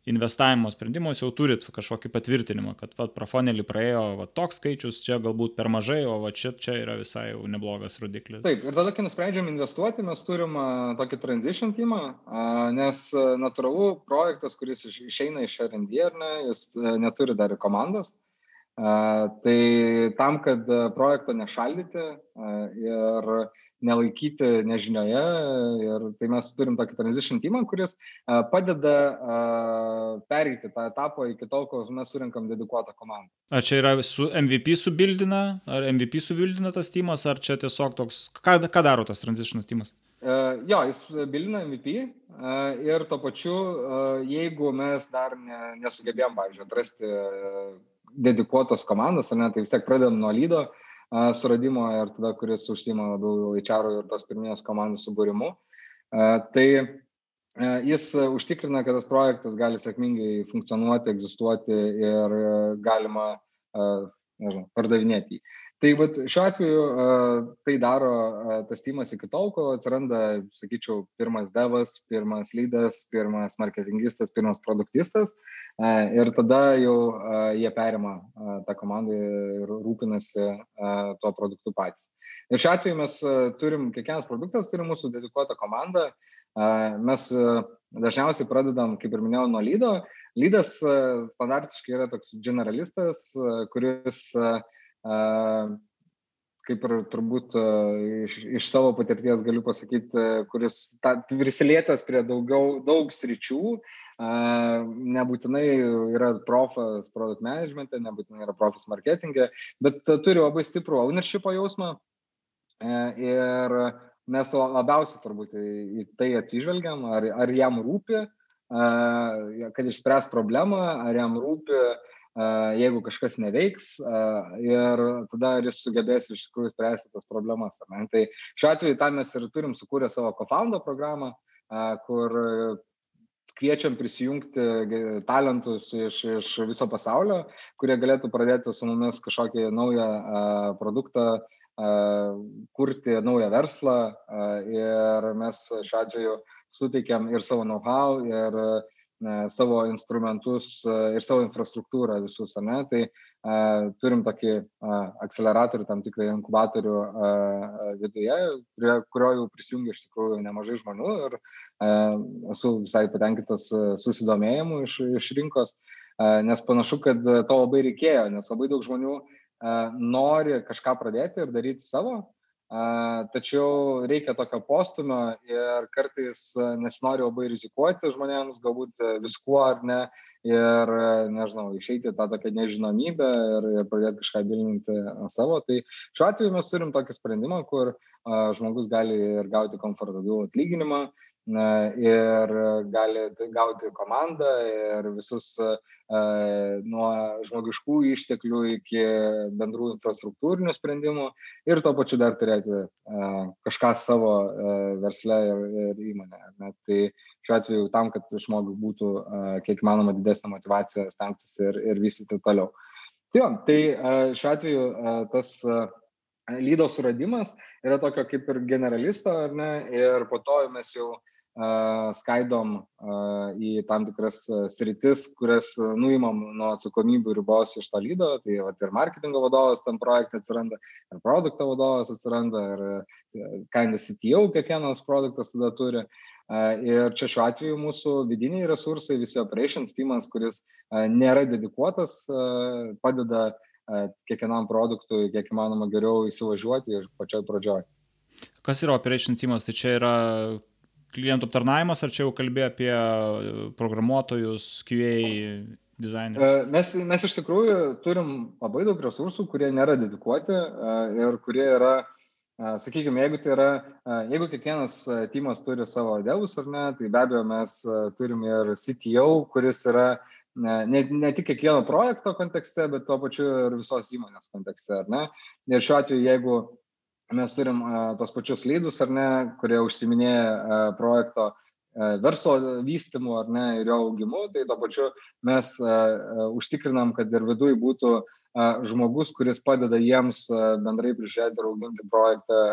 investavimo sprendimo, jūs jau turit kažkokį patvirtinimą, kad va, profonelį praėjo va, toks skaičius, čia galbūt per mažai, o va, čia, čia yra visai jau neblogas rodiklis. Taip, ir tada, kai nusprendžiam investuoti, mes turim uh, tokį transition teamą, uh, nes natūralu projektas, kuris iš, išeina iš R&D, ne, jis uh, neturi dar komandos. Uh, tai tam, kad projekto nešaldyti uh, ir nelaikyti nežinioje. Ir tai mes turim tokį transition teamą, kuris padeda pereiti tą etapą iki tol, kol mes surinkam dedikuotą komandą. Ar čia yra su MVP subildina, ar MVP subildina tas teamas, ar čia tiesiog toks, ką, ką daro tas transition teamas? Uh, jo, jis bilina MVP uh, ir tuo pačiu, uh, jeigu mes dar ne, nesugebėjom, pavyzdžiui, atrasti dedikuotos komandos, ne, tai vis tiek pradedam nuo lydo, uh, suradimo ir tada, kuris užsima labiau HR ir tos pirminės komandos subūrimu. Tai jis užtikrina, kad tas projektas gali sėkmingai funkcionuoti, egzistuoti ir galima nežinau, pardavinėti jį. Tai vat, šiuo atveju tai daro tas tymas iki tol, kol atsiranda, sakyčiau, pirmas devas, pirmas lydas, pirmas marketingistas, pirmas produktistas. Ir tada jau jie perima tą komandą ir rūpinasi tuo produktu patys. Ir šiuo atveju mes turim, kiekvienas produktas turi mūsų dedikuotą komandą. Mes dažniausiai pradedam, kaip ir minėjau, nuo lydo. Lydas standartiškai yra toks generalistas, kuris kaip ir turbūt iš, iš savo patirties galiu pasakyti, kuris prisilietęs prie daugiau, daug sričių, nebūtinai yra profas product managemente, nebūtinai yra profas marketingė, bet turi labai stiprų ownership jausmą e, ir mes labiausiai turbūt į, tai atsižvelgiam, ar, ar jam rūpi, kad išspręs problemą, ar jam rūpi, jeigu kažkas neveiks ir tada ar jis sugebės iš tikrųjų spręsti tas problemas. Tai šiuo atveju tam mes ir turim sukūrę savo kofaundo programą, kur kviečiam prisijungti talentus iš, iš viso pasaulio, kurie galėtų pradėti su mumis kažkokį naują produktą, kurti naują verslą ir mes šiuo atveju suteikiam ir savo know-how, ir savo instrumentus ir savo infrastruktūrą visus, ne? tai turim tokį akceleratorių, tam tikrą inkubatorių viduje, prie kurio jau prisijungia iš tikrųjų nemažai žmonių ir esu visai patenkintas susidomėjimu iš, iš rinkos, nes panašu, kad to labai reikėjo, nes labai daug žmonių nori kažką pradėti ir daryti savo, tačiau reikia tokio postumio ir kartais nesinori labai rizikuoti žmonėms, galbūt viskuo ar ne, ir, nežinau, išeiti tą tokią nežinomybę ir, ir pradėti kažką gilinti savo. Tai šiuo atveju mes turim tokį sprendimą, kur a, žmogus gali ir gauti komfortabilų atlyginimą, ir gali gauti komandą ir visus nuo žmogiškų išteklių iki bendrų infrastruktūrinių sprendimų ir tuo pačiu dar turėti kažką savo versle ir, ir įmonė. Ne? Tai šiuo atveju tam, kad žmogui būtų kiek manoma didesnė motivacija stengtis ir, ir vystyti toliau. Tai, jo, tai šiuo atveju tas lydo suradimas yra tokio kaip ir generalisto, ar ne, ir po to mes jau skaidom į tam tikras sritis, kurias nuimam nuo atsakomybių ribos iš to lydo, tai vat, ir marketingo vadovas tam projekte atsiranda, ir produkto vadovas atsiranda, ir kinda CTO kiekvienas produktas tada turi. Ir čia šiuo atveju mūsų vidiniai resursai, visi operations teamas, kuris nėra dedikuotas, padeda kiekvienam produktui kiek įmanoma geriau įsivažiuoti ir pačioj pradžioj. Kas yra operation teamas? Tai čia yra klientų aptarnavimas, ar čia jau kalbėjo apie programuotojus, QA, dizainerį? Mes, mes iš tikrųjų turim labai daug resursų, kurie nėra dedikuoti ir kurie yra, sakykime, jeigu tai yra, jeigu kiekvienas timas turi savo devus ar ne, tai be abejo mes turim ir CTO, kuris yra ne, ne tik kiekvieno projekto kontekste, bet tuo pačiu ir visos įmonės kontekste, ar ne? Ir šiuo atveju, jeigu mes turim tos pačius lydus, ar ne, kurie užsiminėja projekto verslo vystimu, ar ne, ir jo augimu, tai to pačiu mes užtikrinam, kad ir viduje būtų žmogus, kuris padeda jiems bendrai prižiūrėti ir auginti projektą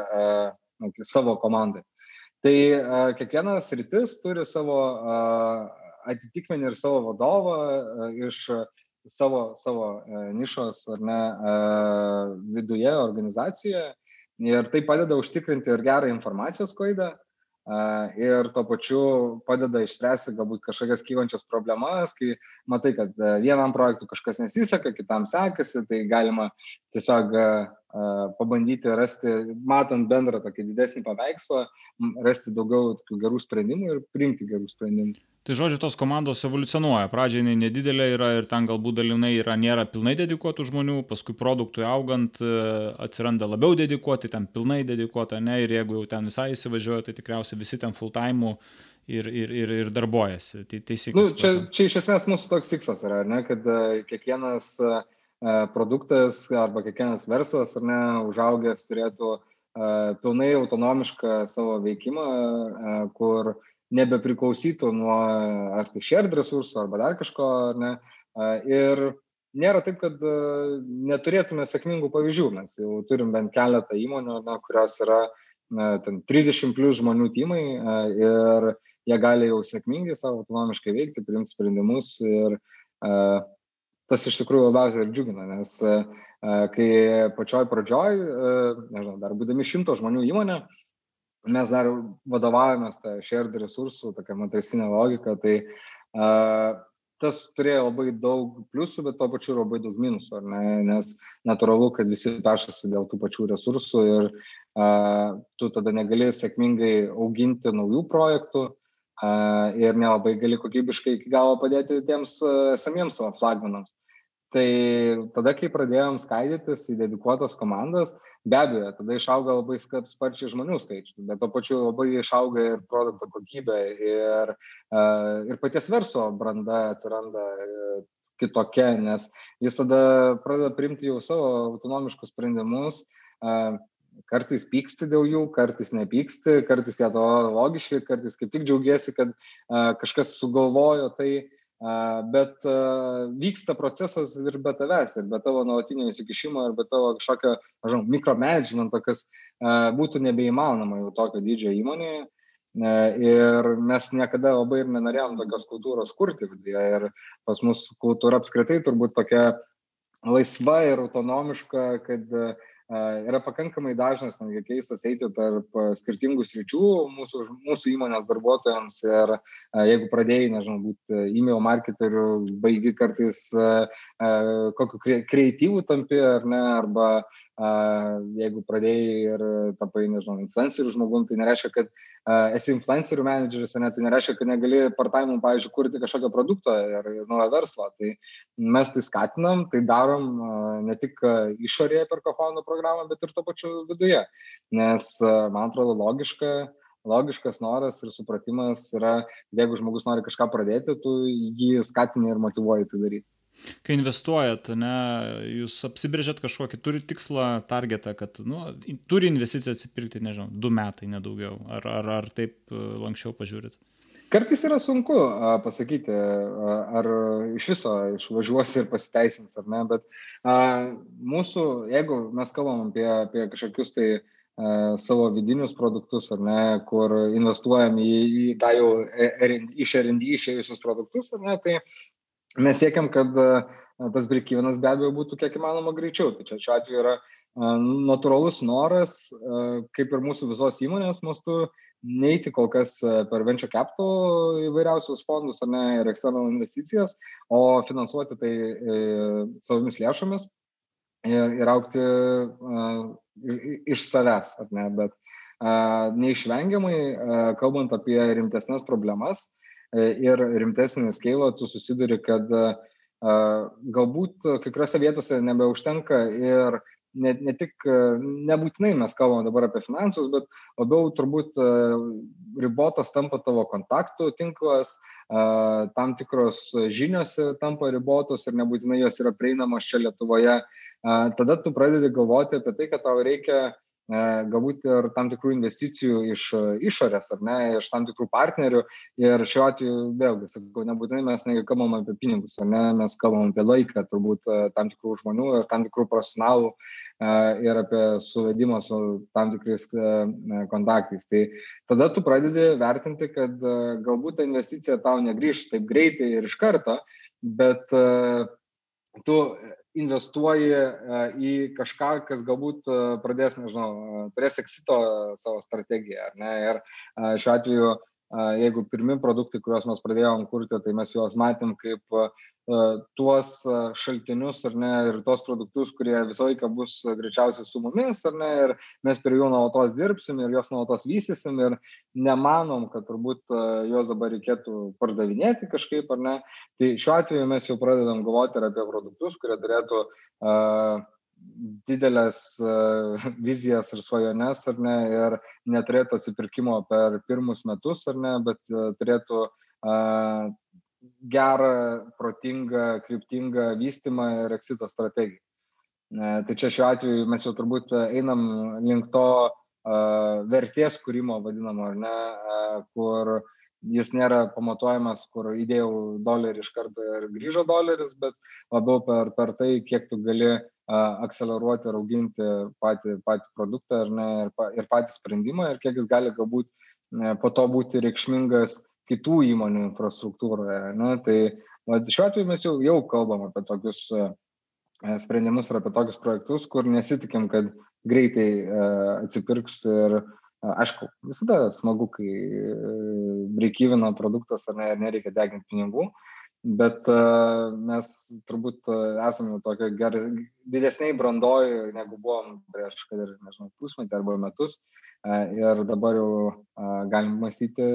savo komandai. Tai kiekvienas rytis turi savo atitikmenį ir savo vadovą iš savo, savo nišos ar ne viduje organizacijoje ir tai padeda užtikrinti ir gerą informacijos sklaidą ir tuo pačiu padeda išspręsti galbūt kažkokias kylančias problemas, kai matai, kad vienam projektui kažkas nesiseka, kitam sekasi, tai galima tiesiog pabandyti rasti, matant bendrą tokį didesnį paveikslą, rasti daugiau gerų sprendimų ir priimti gerų sprendimų. Tai žodžiu, tos komandos evoliucionuoja. Pradžiai jinai nedidelė yra ir ten galbūt dalinai yra, nėra pilnai dedikuotų žmonių, paskui produktui augant e, atsiranda labiau dedikuoti, ten pilnai dedikuota, ne, ir jeigu jau ten visai įsivažiuoja, tai tikriausiai visi ten full time ir, ir, ir, ir darbuojasi. Tai teisingai. Nu, čia, čia iš esmės mūsų toks tikslas yra, ne, kad e, kiekvienas uh, produktas arba kiekvienas verslas ar ne užaugęs turėtų e, pilnai autonomišką savo veikimą, e, kur nebepriklausytų nuo ar tai shared resursų arba dar kažko, ar ne. Ir nėra taip, kad neturėtume sėkmingų pavyzdžių. Mes jau turim bent keletą įmonių, na, kurios yra na, 30 plus žmonių timai ir jie gali jau sėkmingai savo autonomiškai veikti, priimti sprendimus ir tas iš tikrųjų labiausiai ir džiugina, nes e, e, kai pačioj pradžioj, e, nežinau, dar būdami šimto žmonių įmonė, mes dar vadovavomės tą shared resursų, tokią matricinę logiką, tai uh, tas turėjo labai daug pliusų, bet to pačiu labai daug minusų, ne? nes natūralu, kad visi pešasi dėl tų pačių resursų ir uh, tu tada negali sėkmingai auginti naujų projektų, uh, ir nelabai gali kokybiškai iki galo padėti tiems uh, samiems savo flagmanams. Tai tada, kai pradėjom skaidytis į dedikuotas komandas, be abejo, tada išauga labai sparčiai žmonių skaičius, bet to pačiu labai išauga ir produkto kokybė ir, ir paties verso branda atsiranda e, kitokia, nes jis tada pradeda priimti jau savo autonomiškus sprendimus, kartais pyksti dėl jų, kartais nepyksti, kartais jie to logiškai, kartais kaip tik džiaugiasi, kad kažkas sugalvojo tai, bet vyksta procesas ir be tavęs, ir be tavo nuolatinio įsikišimo, ir be tavo kažkokio, nežinau, mikromanagemento, kas būtų nebeįmanoma jau tokio dydžio įmonėje. Ir mes niekada labai ir nenorėjom tokios kultūros kurti viduje. Ir pas mus kultūra apskritai turbūt tokia laisva ir autonomiška, kad uh, yra pakankamai dažnas, netgi keistas eiti tarp skirtingų sričių mūsų, mūsų įmonės darbuotojams ir jeigu pradėjai, nežinau, būti e-mail marketeriu, baigi kartais kokiu kreatyvų tampi ar ne, arba jeigu pradėjai ir tapai, nežinau, influencerių žmogum, tai nereiškia, kad uh, esi influencerių menedžeris, ne, tai nereiškia, kad negali part-time, pavyzdžiui, kurti kažkokią produktą ir, ir naują verslą. Tai mes tai skatinam, tai darom uh, ne tik išorėje per kofono programą, bet ir to pačiu viduje. Nes, uh, man atrodo, logiška logiškas noras ir supratimas yra, jeigu žmogus nori kažką pradėti, tu jį skatini ir motivuoji tai daryti. Kai investuojat, ne, jūs apsibrėžėt kažkokį, turi tikslą, targetą, kad nu, turi investiciją atsipirkti, nežinau, du metai, nedaugiau. Ar, ar, ar taip e, lankščiau pažiūrit? Kartais yra sunku a, pasakyti, a, ar iš viso išvažiuosi ir pasiteisins ar ne, bet a, mūsų, jeigu mes kalbam apie, apie kažkokius tai a, savo vidinius produktus ar ne, kur investuojam į, į tą jau e, iš R&D išėjusius produktus, ar ne, tai mes siekiam, kad tas brekyvinas be abejo būtų kiek įmanoma greičiau. Tai čia šiuo atveju yra natūralus noras, kaip ir mūsų visos įmonės mastu, neiti kol kas per venture capital įvairiausius fondus ne ir external investicijas, o finansuoti tai e, savomis lėšomis ir, ir aukti iš savęs, ar ne, bet neišvengiamai, kalbant apie rimtesnės problemas, E, ir rimtesnį skeilą, tu susiduri, kad e, galbūt kai kuriuose vietose nebeužtenka ir ne, ne tik, e, nebūtinai mes kalbam dabar apie finansus, bet labiau turbūt ribotas tampa tavo kontaktų tinklas, tam tikros žinios tampa ribotos ir nebūtinai jos yra prieinamos čia Lietuvoje. Tada tu pradedi galvoti apie tai, kad tau reikia E, galbūt ir tam tikrų investicijų iš e, išorės, ar ne, iš tam tikrų partnerių. Ir šiuo atveju, vėlgi, sakau, nebūtinai mes nekalbam apie pinigus, ar ne, mes kalbam apie laiką, turbūt e, tam tikrų žmonių ir tam tikrų profesionalų ir apie suvedimą su tam tikrais kontaktais. Tai tada tu pradedi vertinti, kad galbūt ta investicija tau negrįž taip greitai ir iš karto, bet tu investuoji e, į kažką, kas galbūt e, pradės, nežinau, e, turės eksito savo strategiją, ne? Ir šiuo atveju, jeigu pirmi produktai, kuriuos mes pradėjom kurti, tai mes juos matėm kaip tuos šaltinius, ar ne, ir tos produktus, kurie visą laiką bus greičiausiai su mumis, ar ne, ir mes prie jų nuolatos dirbsim ir juos nuolatos vystysim ir nemanom, kad turbūt juos dabar reikėtų pardavinėti kažkaip, ar ne. Tai šiuo atveju mes jau pradedam galvoti ir apie produktus, kurie turėtų uh, didelės vizijas ir svajones, ar ne, ir neturėtų atsipirkimo per pirmus metus, ar ne, bet turėtų gerą, protingą, kryptingą vystimą ir eksito strategiją. E, tai čia šiuo atveju mes jau turbūt einam link to uh, vertės kūrimo vadinamo, ar ne, uh, kur jis nėra pamatuojamas, kur įdėjau dolerį iš karto ir grįžo doleris, bet labiau per, per tai, kiek tu gali akceleruoti ir auginti patį, patį produktą ne, ir, ir patį sprendimą ir kiek jis gali galbūt po to būti reikšmingas kitų įmonių infrastruktūroje. Ne? Tai va, šiuo atveju mes jau, jau kalbam apie tokius e, sprendimus ir apie tokius projektus, kur nesitikim, kad greitai uh, atsipirks ir aišku, visada smagu, kai reikyvina produktas ar ne, nereikia deginti pinigų, bet mes turbūt esame tokio gerai, didesniai brandoj, negu buvom prieš, kad ir, nežinau, pusmetį arba metus. Ir dabar jau galim mąstyti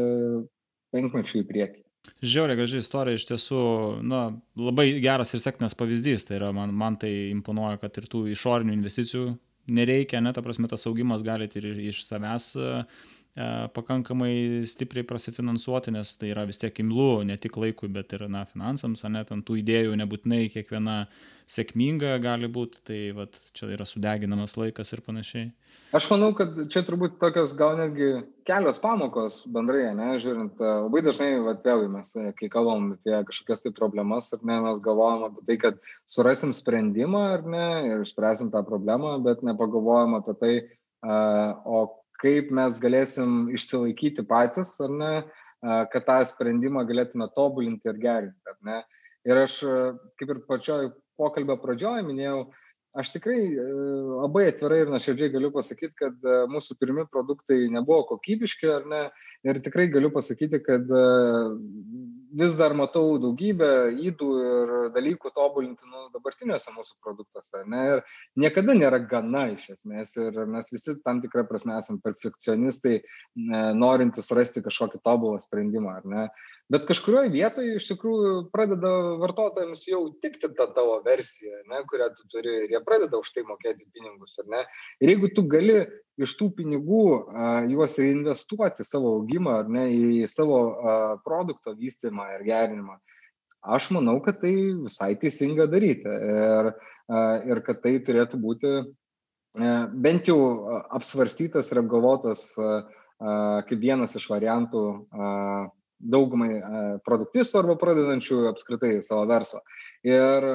penkmečių į priekį. Žiauriai graži istorija iš tiesų, na, labai geras ir sėkmės pavyzdys. Tai yra, man, man tai imponuoja, kad ir tų išorinių investicijų nereikia, net, ta prasme, tas augimas galite ir iš savęs E, pakankamai stipriai prasifinansuoti, nes tai yra vis tiek imlu ne tik laikui, bet ir na, finansams, net ant tų idėjų nebūtinai kiekviena sėkminga gali būti, tai vat, čia yra sudeginamas laikas ir panašiai. Aš manau, kad čia turbūt tokios gal netgi kelios pamokos bendrai, ne, žiūrint, e, labai dažnai, vat, vėlgi mes, e, kai kalbam apie kažkokias tai problemas, ar ne, mes galvojam apie tai, kad surasim sprendimą, ar ne, ir išspręsim tą problemą, bet nepagalvojam apie tai, o kaip mes galėsim išsilaikyti patys, ar ne, kad tą sprendimą galėtume tobulinti ir gerinti, ar ne. Ir aš, kaip ir pačioj pokalbio pradžioje minėjau, aš tikrai labai atvirai ir nuoširdžiai galiu pasakyti, kad mūsų pirmi produktai nebuvo kokybiški, ar ne, ir tikrai galiu pasakyti, kad vis dar matau daugybę įdų ir dalykų tobulinti nu, dabartiniuose mūsų produktuose. Ne? Ir niekada nėra gana iš esmės. Ir mes visi tam tikrą prasme esame perfekcionistai, norintys rasti kažkokį tobulą sprendimą. Bet kažkurioje vietoje iš tikrųjų pradeda vartotojams jau tikti tą tavo versiją, ne, kurią tu turi ir jie pradeda už tai mokėti pinigus. Ir jeigu tu gali iš tų pinigų juos reinvestuoti savo augimą ar ne į savo produkto vystymą ir gerinimą. Aš manau, kad tai visai teisinga daryti ir, ir kad tai turėtų būti a, bent jau apsvarstytas ir apgalvotas kaip vienas iš variantų daugumai produktistų arba pradedančių apskritai savo verslą. Ir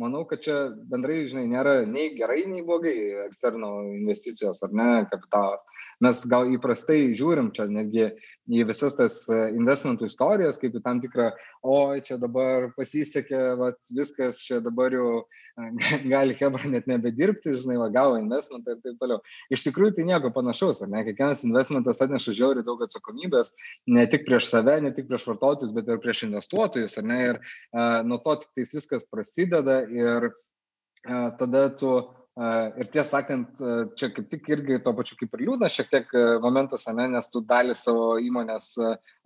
manau, kad čia bendrai, žinai, nėra nei gerai, nei blogai eksterno investicijos ar ne kapitalas. Mes gal įprastai žiūrim čia netgi į visas tas e, investmentų istorijas, kaip į tam tikrą, oi, čia dabar pasisekė, vat, viskas, čia dabar jau e, <laughs> gali Hebra net nebedirbti, žinai, va, gavo investmentą ir taip toliau. Iš tikrųjų tai nieko panašaus, ar ne? Kiekvienas investmentas atneša žiauriai daug atsakomybės, ne tik prieš save, ne tik prieš vartotojus, bet ir prieš investuotojus, ar ne? Ir uh, nuo to tik tais viskas prasideda ir uh, tada tu Ir tiesą sakant, čia kaip tik irgi to pačiu kaip ir liūdna šiek tiek momentas, ne, nes tu dalį savo įmonės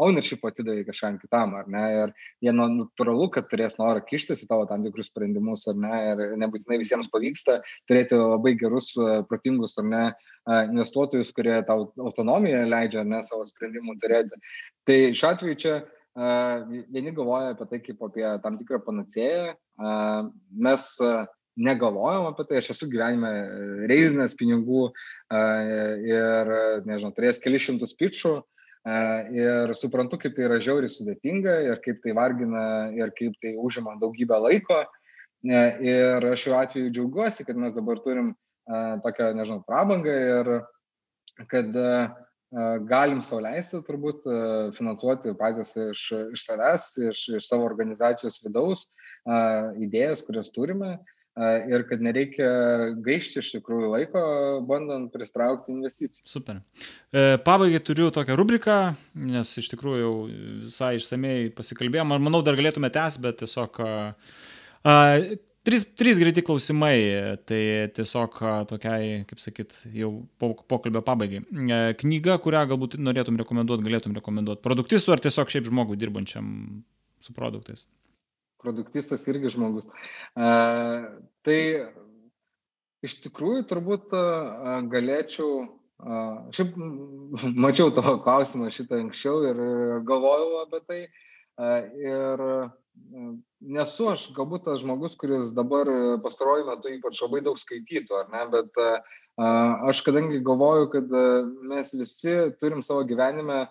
ownership atidavai kažkam kitam, ar ne, ir jie nu, natūralu, kad turės norą kištis į tavo tam tikrus sprendimus, ar ne, ir nebūtinai visiems pavyksta turėti labai gerus, protingus, ar ne, investuotojus, kurie tau autonomiją leidžia, ar ne, savo sprendimų turėti. Tai šiuo atveju čia vieni galvoja apie tai kaip apie tam tikrą panacėją, mes negalvojom apie tai, aš esu gyvenime reizinęs pinigų ir, nežinau, turėjęs kelius šimtus pičių ir suprantu, kaip tai yra žiauriai sudėtinga ir kaip tai vargina ir kaip tai užima daugybę laiko. Ir aš šiuo atveju džiaugiuosi, kad mes dabar turim tokią, nežinau, prabangą ir kad galim sauliaisti turbūt finansuoti patys iš, iš savęs, iš, iš savo organizacijos vidaus idėjas, kurias turime ir kad nereikia gaišti iš tikrųjų laiko, bandant pristraukti investicijas. Super. E, pabaigai turiu tokią rubriką, nes iš tikrųjų jau visai išsamei pasikalbėjom. Manau, dar galėtume tęsti, bet tiesiog a, Trys, trys greiti klausimai, tai tiesiog tokiai, kaip sakyt, jau pokalbio pabaigai. E, knyga, kurią galbūt norėtum rekomenduoti, galėtum rekomenduoti produktistų ar tiesiog šiaip žmogui dirbančiam su produktais produktistas irgi žmogus. Tai iš tikrųjų turbūt galėčiau, šiaip <laughs> mačiau tavo klausimą šitą anksčiau ir galvojau apie tai. Ir nesu aš galbūt tas žmogus, kuris dabar pastaruoju metu ypač labai daug skaitytų, ar ne, bet aš kadangi galvoju, kad mes visi turim savo gyvenime a,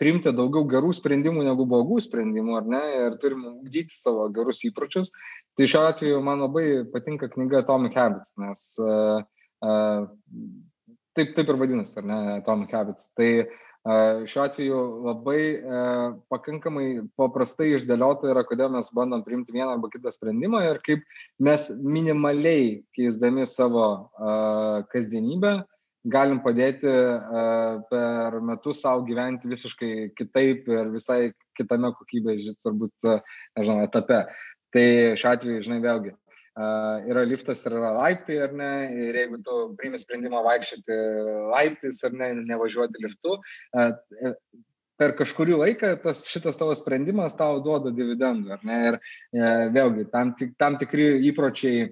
priimti daugiau gerų sprendimų negu blogų sprendimų, ar ne, ir turim ugdyti savo gerus įpročius. Tai šiuo atveju man labai patinka knyga Atomic Habits, nes uh, uh, taip, taip ir vadinasi, ar ne, Atomic Habits. Tai uh, šiuo atveju labai uh, pakankamai paprastai išdėliota yra, kodėl mes bandom priimti vieną arba kitą sprendimą ir kaip mes minimaliai keisdami savo uh, kasdienybę uh, galim padėti per metus savo gyventi visiškai kitaip ir visai kitame kokybės, turbūt, nežinau, etape. Tai šiuo atveju, žinai, vėlgi, yra liftas ir yra laiptai, ar ne, ir jeigu tu priimi sprendimą vaikščioti laiptais ar ne, nevažiuoti liftu, per kažkurį laiką tas šitas tavo sprendimas tau duoda dividendų, ar ne? Ir e, vėlgi, tam, tik, tam tikri įpročiai e,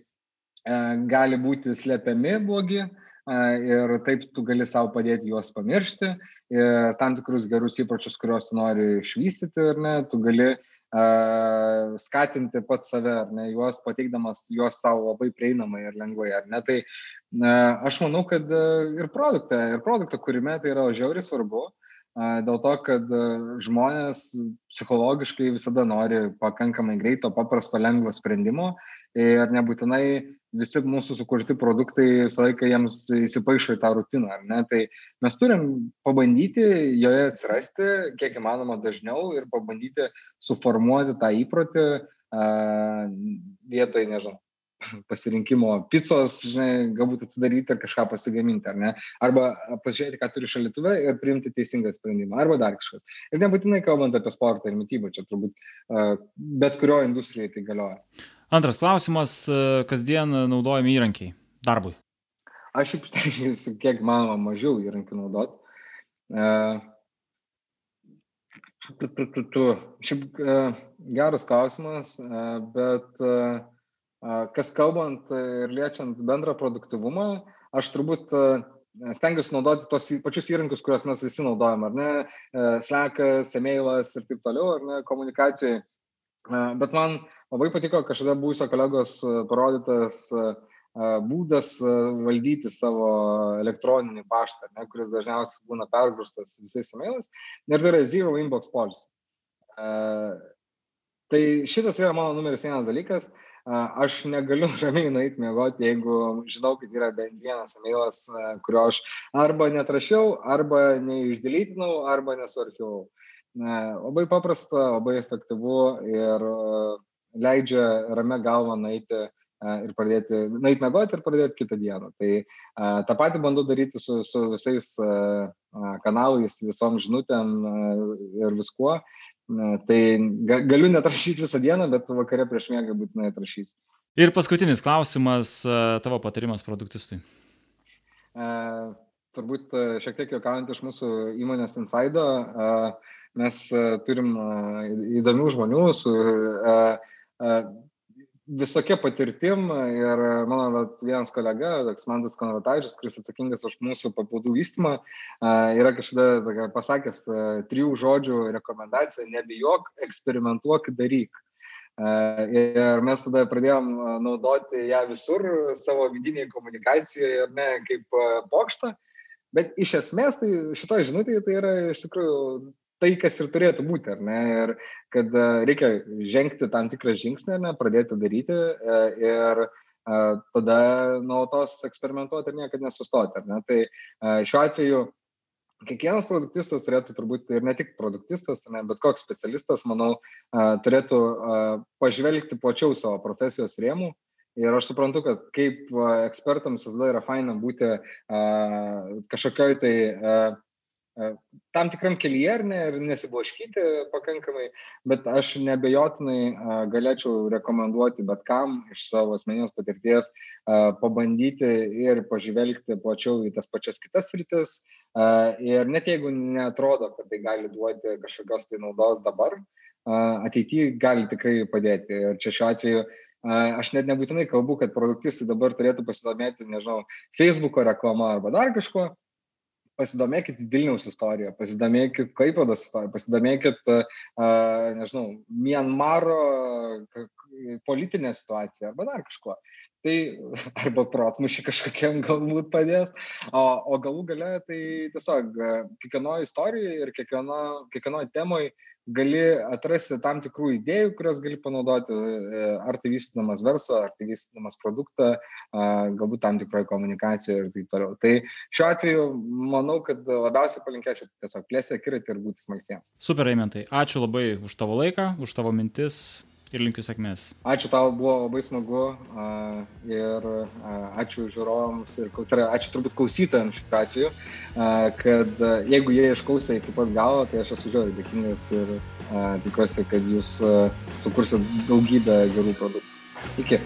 gali būti slepiami blogi e, ir taip tu gali savo padėti juos pamiršti ir tam tikrus gerus įpročius, kuriuos nori išvystyti, ar ne, tu gali e, skatinti pat save, ar ne, juos pateikdamas juos savo labai prieinamai ir lengvai, ar ne. Tai aš manau, kad e, ir produktą, ir produktą kūrime tai yra žiauriai svarbu. Uh, dėl to, kad žmonės psichologiškai visada nori pakankamai greito, paprasto, lengvo sprendimo ir nebūtinai visi mūsų sukurti produktai visą laiką jiems įsipaišo į tą rutiną, ar ne? Tai mes turim pabandyti joje atsirasti kiek įmanoma dažniau ir pabandyti suformuoti tą įprotį uh, vietoj, nežinau, pasirinkimo picos, žinai, galbūt atsidaryti ir kažką pasigaminti, ar ne? Arba pasižiūrėti, ką turi šalituvė ir priimti teisingą sprendimą, arba dar kažkas. Ir nebūtinai kalbant apie sportą ir mytybą, čia turbūt bet kurio industrijai tai galioja. Antras klausimas, kasdien naudojami įrankiai darbui. Aš šiaip stengiuosi, kiek manoma, mažiau įrankių naudoti. Tu, tu, tu, tu. Šiaip geras klausimas, bet Kas kalbant ir liečiant bendrą produktivumą, aš turbūt stengiuosi naudoti tos pačius įrankius, kuriuos mes visi naudojam, ar ne, Slackas, e-mailas ir taip toliau, ar ne, komunikacijai. Bet man labai patiko kažkada buvusio kolegos parodytas būdas valdyti savo elektroninį paštą, ne, kuris dažniausiai būna pergrūstas visais e-mailais. Ir tai yra Zero Inbox Policy. Tai šitas yra mano numeris vienas dalykas. Aš negaliu <laughs> ramiai nueiti mėgoti, jeigu žinau, kad yra bent vienas emailas, kurio aš arba netrašiau, arba neišdalytinau, arba nesuarchiavau. Labai paprasta, labai efektyvu ir leidžia ramę galvą nueiti ir pradėti, nueiti mėgoti ir pradėti kitą dieną. Tai a, tą patį bandau daryti su, su visais a, kanalais, visom žinutėm a, ir viskuo. Na, tai ga, galiu netrašyti visą dieną, bet vakare prieš miegą būtinai atrašysiu. Ir paskutinis klausimas, tavo patarimas produktistui. E, turbūt šiek tiek juokaujant iš mūsų įmonės Inside, mes turim įdomių žmonių su visokia patirtim ir mano vat, vienas kolega, Mandas Konratavičius, kuris atsakingas už mūsų papildų vystymą, yra kažkada pasakęs trijų žodžių rekomendaciją - nebijok, eksperimentuok, daryk. Ir mes tada pradėjom naudoti ją visur savo vidinėje komunikacijoje, ne kaip pokštą, bet iš esmės tai šitoje žinutėje tai yra iš tikrųjų tai, kas ir turėtų būti, ar ne? Ir kad e, reikia žengti tam tikrą žingsnį, ne, pradėti daryti e, ir e, tada nuolatos eksperimentuoti ir niekada nesustoti, ar ne? Tai šiuo atveju kiekvienas produktistas turėtų turbūt ir ne tik produktistas, ne, bet koks specialistas, manau, turėtų pažvelgti plačiau savo profesijos rėmų. Ir aš suprantu, kad kaip ekspertams visada yra faina būti kažkokioj tai tam tikram kelyje ar ne ir nesiblaškyti pakankamai, bet aš nebejotinai galėčiau rekomenduoti bet kam iš savo asmeninės patirties pabandyti ir pažvelgti plačiau į tas pačias kitas rytis. Ir net jeigu netrodo, kad tai gali duoti kažkokios tai naudos dabar, ateityje gali tikrai padėti. Ir čia šiuo atveju aš net nebūtinai kalbu, kad produktistai dabar turėtų pasidomėti, nežinau, Facebook'o reklama arba dar kažkuo, pasidomėkit Vilniaus istoriją, pasidomėkit Kaipados istoriją, pasidomėkit, uh, nežinau, Mianmaro politinę situaciją arba dar kažkuo. Tai <laughs> arba protmušį kažkokiam galbūt padės, o, o galų gale tai tiesiog kiekvienoje istorijoje ir kiekvienoje temoje gali atrasti tam tikrų idėjų, kurias gali panaudoti, e, ar tai vystydamas verslą, ar tai vystydamas produktą, galbūt tam tikroje komunikacijoje ir taip toliau. Tai šiuo atveju manau, kad labiausiai palinkėčiau tiesiog plėsti akiratį ir būti smalsiems. Super, Eimentai, ačiū labai už tavo laiką, už tavo mintis ir linkiu sėkmės. Ačiū tau, buvo labai smagu ir ačiū žiūrovams ir tai ačiū turbūt klausytojams šiuo atveju, kad jeigu jie išklausė iki pat galo, tai aš esu žiauriai dėkingas ir tikiuosi, kad jūs sukursit daugybę gerų produktų. Iki.